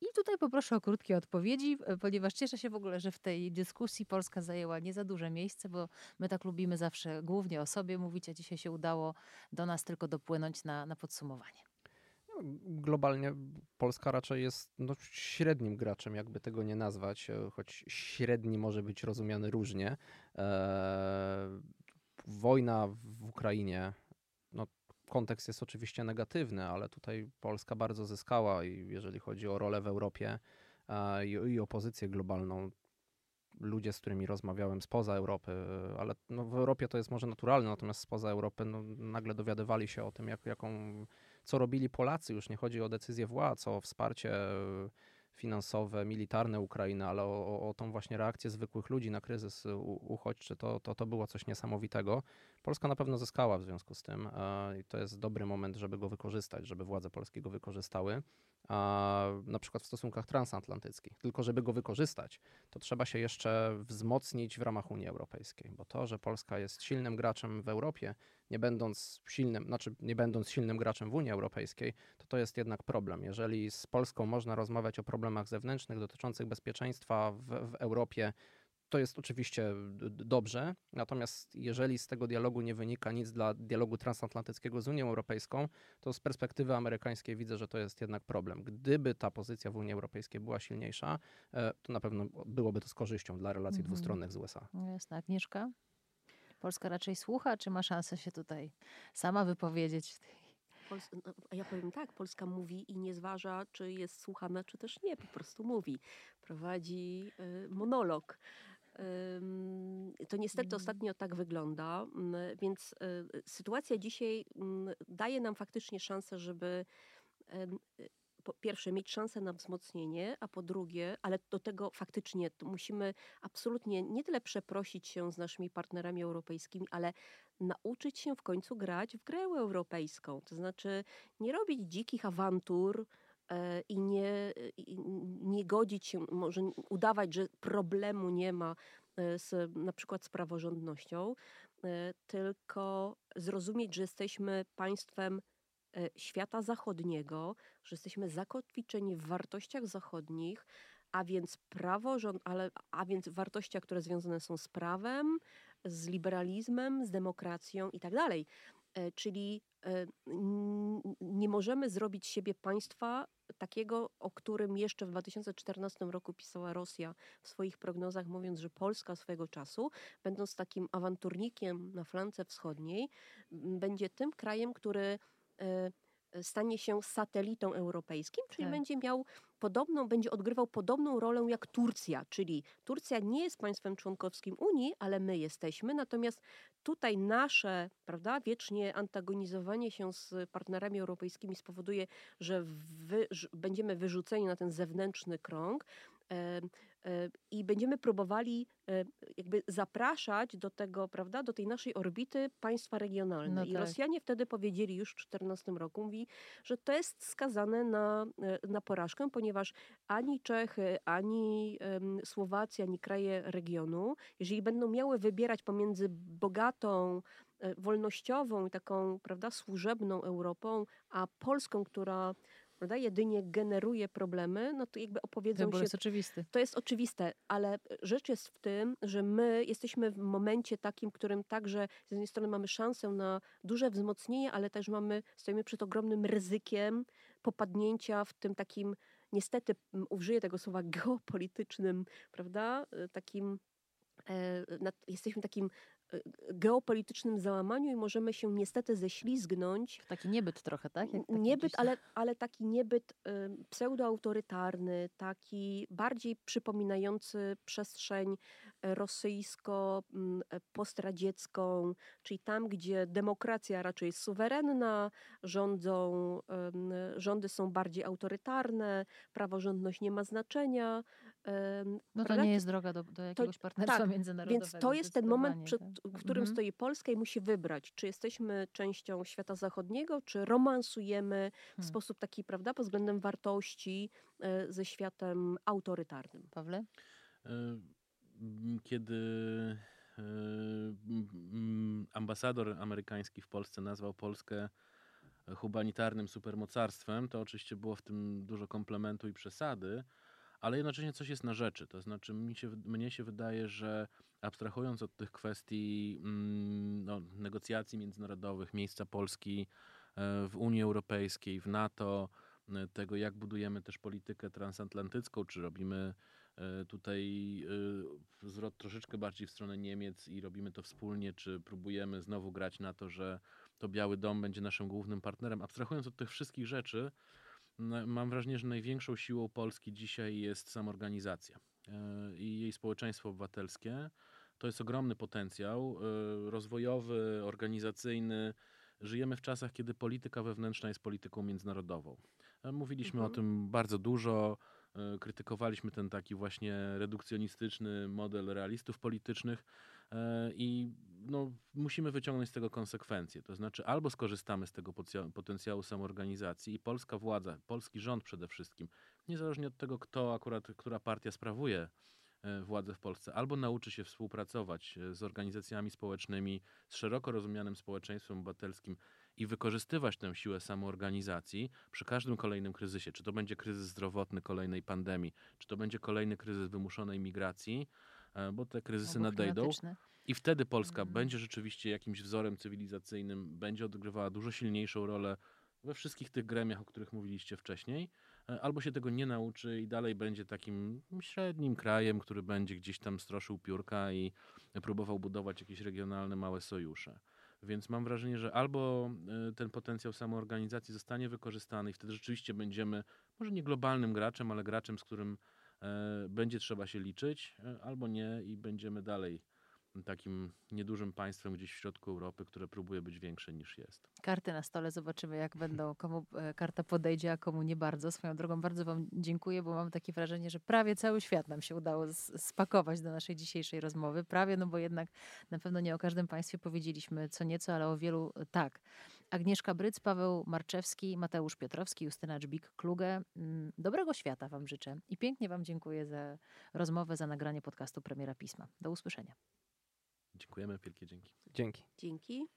I tutaj poproszę o krótkie odpowiedzi, ponieważ cieszę się w ogóle, że w tej dyskusji Polska zajęła nie za duże miejsce, bo my tak lubimy zawsze głównie o sobie mówić, a dzisiaj się udało do nas tylko dopłynąć na, na podsumowanie. Globalnie Polska raczej jest no, średnim graczem, jakby tego nie nazwać, e, choć średni może być rozumiany różnie. E, wojna w Ukrainie, no, kontekst jest oczywiście negatywny, ale tutaj Polska bardzo zyskała jeżeli chodzi o rolę w Europie e, i, i opozycję globalną, ludzie, z którymi rozmawiałem spoza Europy, e, ale no, w Europie to jest może naturalne, natomiast spoza Europy no, nagle dowiadywali się o tym, jak, jaką co robili Polacy. Już nie chodzi o decyzję władz, o wsparcie e, finansowe, militarne Ukrainy, ale o, o, o tą właśnie reakcję zwykłych ludzi na kryzys uchodźczy. To, to, to było coś niesamowitego. Polska na pewno zyskała w związku z tym e, i to jest dobry moment, żeby go wykorzystać, żeby władze polskie go wykorzystały. Na przykład w stosunkach transatlantyckich. Tylko żeby go wykorzystać, to trzeba się jeszcze wzmocnić w ramach Unii Europejskiej, bo to, że Polska jest silnym graczem w Europie, nie będąc silnym, znaczy nie będąc silnym graczem w Unii Europejskiej, to to jest jednak problem. Jeżeli z Polską można rozmawiać o problemach zewnętrznych dotyczących bezpieczeństwa w, w Europie, to jest oczywiście dobrze, natomiast jeżeli z tego dialogu nie wynika nic dla dialogu transatlantyckiego z Unią Europejską, to z perspektywy amerykańskiej widzę, że to jest jednak problem. Gdyby ta pozycja w Unii Europejskiej była silniejsza, e, to na pewno byłoby to z korzyścią dla relacji Mhm. dwustronnych z USA. No Jasne, Agnieszka? Polska raczej słucha, czy ma szansę się tutaj sama wypowiedzieć w tej Pols no, a ja powiem tak, Polska mówi i nie zważa, czy jest słuchana, czy też nie, po prostu mówi. Prowadzi y, monolog. To niestety ostatnio tak wygląda, mm, więc y, sytuacja dzisiaj mm, daje nam faktycznie szansę, żeby po pierwsze mieć szansę na wzmocnienie, a po drugie, ale do tego faktycznie musimy absolutnie nie tyle przeprosić się z naszymi partnerami europejskimi, ale nauczyć się w końcu grać w grę europejską. To znaczy nie robić dzikich awantur, i nie, i nie godzić się, może udawać, że problemu nie ma e, z na przykład z praworządnością, e, tylko zrozumieć, że jesteśmy państwem E, świata zachodniego, że jesteśmy zakotwiczeni w wartościach zachodnich, a więc prawo, ale, a więc wartościach, które związane są z prawem, z liberalizmem, z demokracją i tak dalej. E, czyli e, nie możemy zrobić siebie państwa takiego, o którym jeszcze w 2014 roku pisała Rosja w swoich prognozach, mówiąc, że Polska swego czasu, będąc takim awanturnikiem na flance wschodniej, będzie tym krajem, który Y, stanie się satelitą europejskim, czyli tak. będzie miał podobną, będzie odgrywał podobną rolę jak Turcja, czyli Turcja nie jest państwem członkowskim Unii, ale my jesteśmy, natomiast tutaj nasze, prawda, wiecznie antagonizowanie się z partnerami europejskimi spowoduje, że wy, że będziemy wyrzuceni na ten zewnętrzny krąg, i będziemy próbowali jakby zapraszać do tego, prawda, do tej naszej orbity państwa regionalne. No tak. I Rosjanie wtedy powiedzieli już w 2014 roku, mówi, że to jest skazane na, e, na porażkę, ponieważ ani Czechy, ani Słowacja, ani kraje regionu, jeżeli będą miały wybierać pomiędzy bogatą, e, wolnościową i taką, prawda, służebną Europą, a Polską, która prawda, jedynie generuje problemy, no to jakby opowiedzą Wybór się... jest oczywisty. To jest oczywiste, ale rzecz jest w tym, że my jesteśmy w momencie takim, w którym także z jednej strony mamy szansę na duże wzmocnienie, ale też mamy, stoimy przed ogromnym ryzykiem popadnięcia w tym takim, niestety użyję tego słowa, geopolitycznym, prawda, takim e, jesteśmy takim geopolitycznym załamaniu i możemy się niestety ześlizgnąć. Taki niebyt trochę, tak? Jak niebyt, ale, ale taki niebyt y, pseudoautorytarny, taki bardziej przypominający przestrzeń rosyjsko-postradziecką, czyli tam, gdzie demokracja raczej jest suwerenna, rządzą, y, rządy są bardziej autorytarne, praworządność nie ma znaczenia, no to nie jest droga do, do jakiegoś to, partnerstwa tak, międzynarodowego. Więc to jest ten moment, przed, tak. W którym mhm. stoi Polska i musi wybrać, czy jesteśmy częścią świata zachodniego, czy romansujemy w hmm. sposób taki, prawda, pod względem wartości e, ze światem autorytarnym. Pawle? E, kiedy e, ambasador amerykański w Polsce nazwał Polskę humanitarnym supermocarstwem, to oczywiście było w tym dużo komplementu i przesady, ale jednocześnie coś jest na rzeczy. To znaczy, mi się, mnie się wydaje, że abstrahując od tych kwestii mm, no, negocjacji międzynarodowych, miejsca Polski e, w Unii Europejskiej, w NATO, e, tego jak budujemy też politykę transatlantycką, czy robimy e, tutaj zwrot troszeczkę bardziej w stronę Niemiec i robimy to wspólnie, czy próbujemy znowu grać na to, że to Biały Dom będzie naszym głównym partnerem. Abstrahując od tych wszystkich rzeczy, mam wrażenie, że największą siłą Polski dzisiaj jest samorganizacja i jej społeczeństwo obywatelskie. To jest ogromny potencjał e, rozwojowy, organizacyjny. Żyjemy w czasach, kiedy polityka wewnętrzna jest polityką międzynarodową. E, mówiliśmy mhm. o tym bardzo dużo, krytykowaliśmy ten taki właśnie redukcjonistyczny model realistów politycznych i no, musimy wyciągnąć z tego konsekwencje. To znaczy, albo skorzystamy z tego potencjału samoorganizacji i polska władza, polski rząd przede wszystkim, niezależnie od tego, kto akurat, która partia sprawuje e, władzę w Polsce, albo nauczy się współpracować e, z organizacjami społecznymi, z szeroko rozumianym społeczeństwem obywatelskim i wykorzystywać tę siłę samoorganizacji przy każdym kolejnym kryzysie. Czy to będzie kryzys zdrowotny kolejnej pandemii, czy to będzie kolejny kryzys wymuszonej migracji, e, bo te kryzysy nadejdą. I wtedy Polska mhm. będzie rzeczywiście jakimś wzorem cywilizacyjnym, będzie odgrywała dużo silniejszą rolę we wszystkich tych gremiach, o których mówiliście wcześniej, albo się tego nie nauczy i dalej będzie takim średnim krajem, który będzie gdzieś tam stroszył piórka i próbował budować jakieś regionalne małe sojusze. Więc mam wrażenie, że albo e, ten potencjał samoorganizacji zostanie wykorzystany i wtedy rzeczywiście będziemy, może nie globalnym graczem, ale graczem, z którym e, będzie trzeba się liczyć, e, albo nie i będziemy dalej takim niedużym państwem gdzieś w środku Europy, które próbuje być większe niż jest. Karty na stole, zobaczymy jak będą, komu e, karta podejdzie, a komu nie bardzo. Swoją drogą bardzo Wam dziękuję, bo mam takie wrażenie, że prawie cały świat nam się udało spakować do naszej dzisiejszej rozmowy. Prawie, no bo jednak na pewno nie o każdym państwie powiedzieliśmy co nieco, ale o wielu e, tak. Agnieszka Bryc, Paweł Marczewski, Mateusz Piotrowski, Justyna Dżbik-Kluge. Mm, dobrego świata Wam życzę i pięknie Wam dziękuję za rozmowę, za nagranie podcastu Premiera Pisma. Do usłyszenia. Dziękujemy, wielkie dzięki. Dzięki. Dzięki.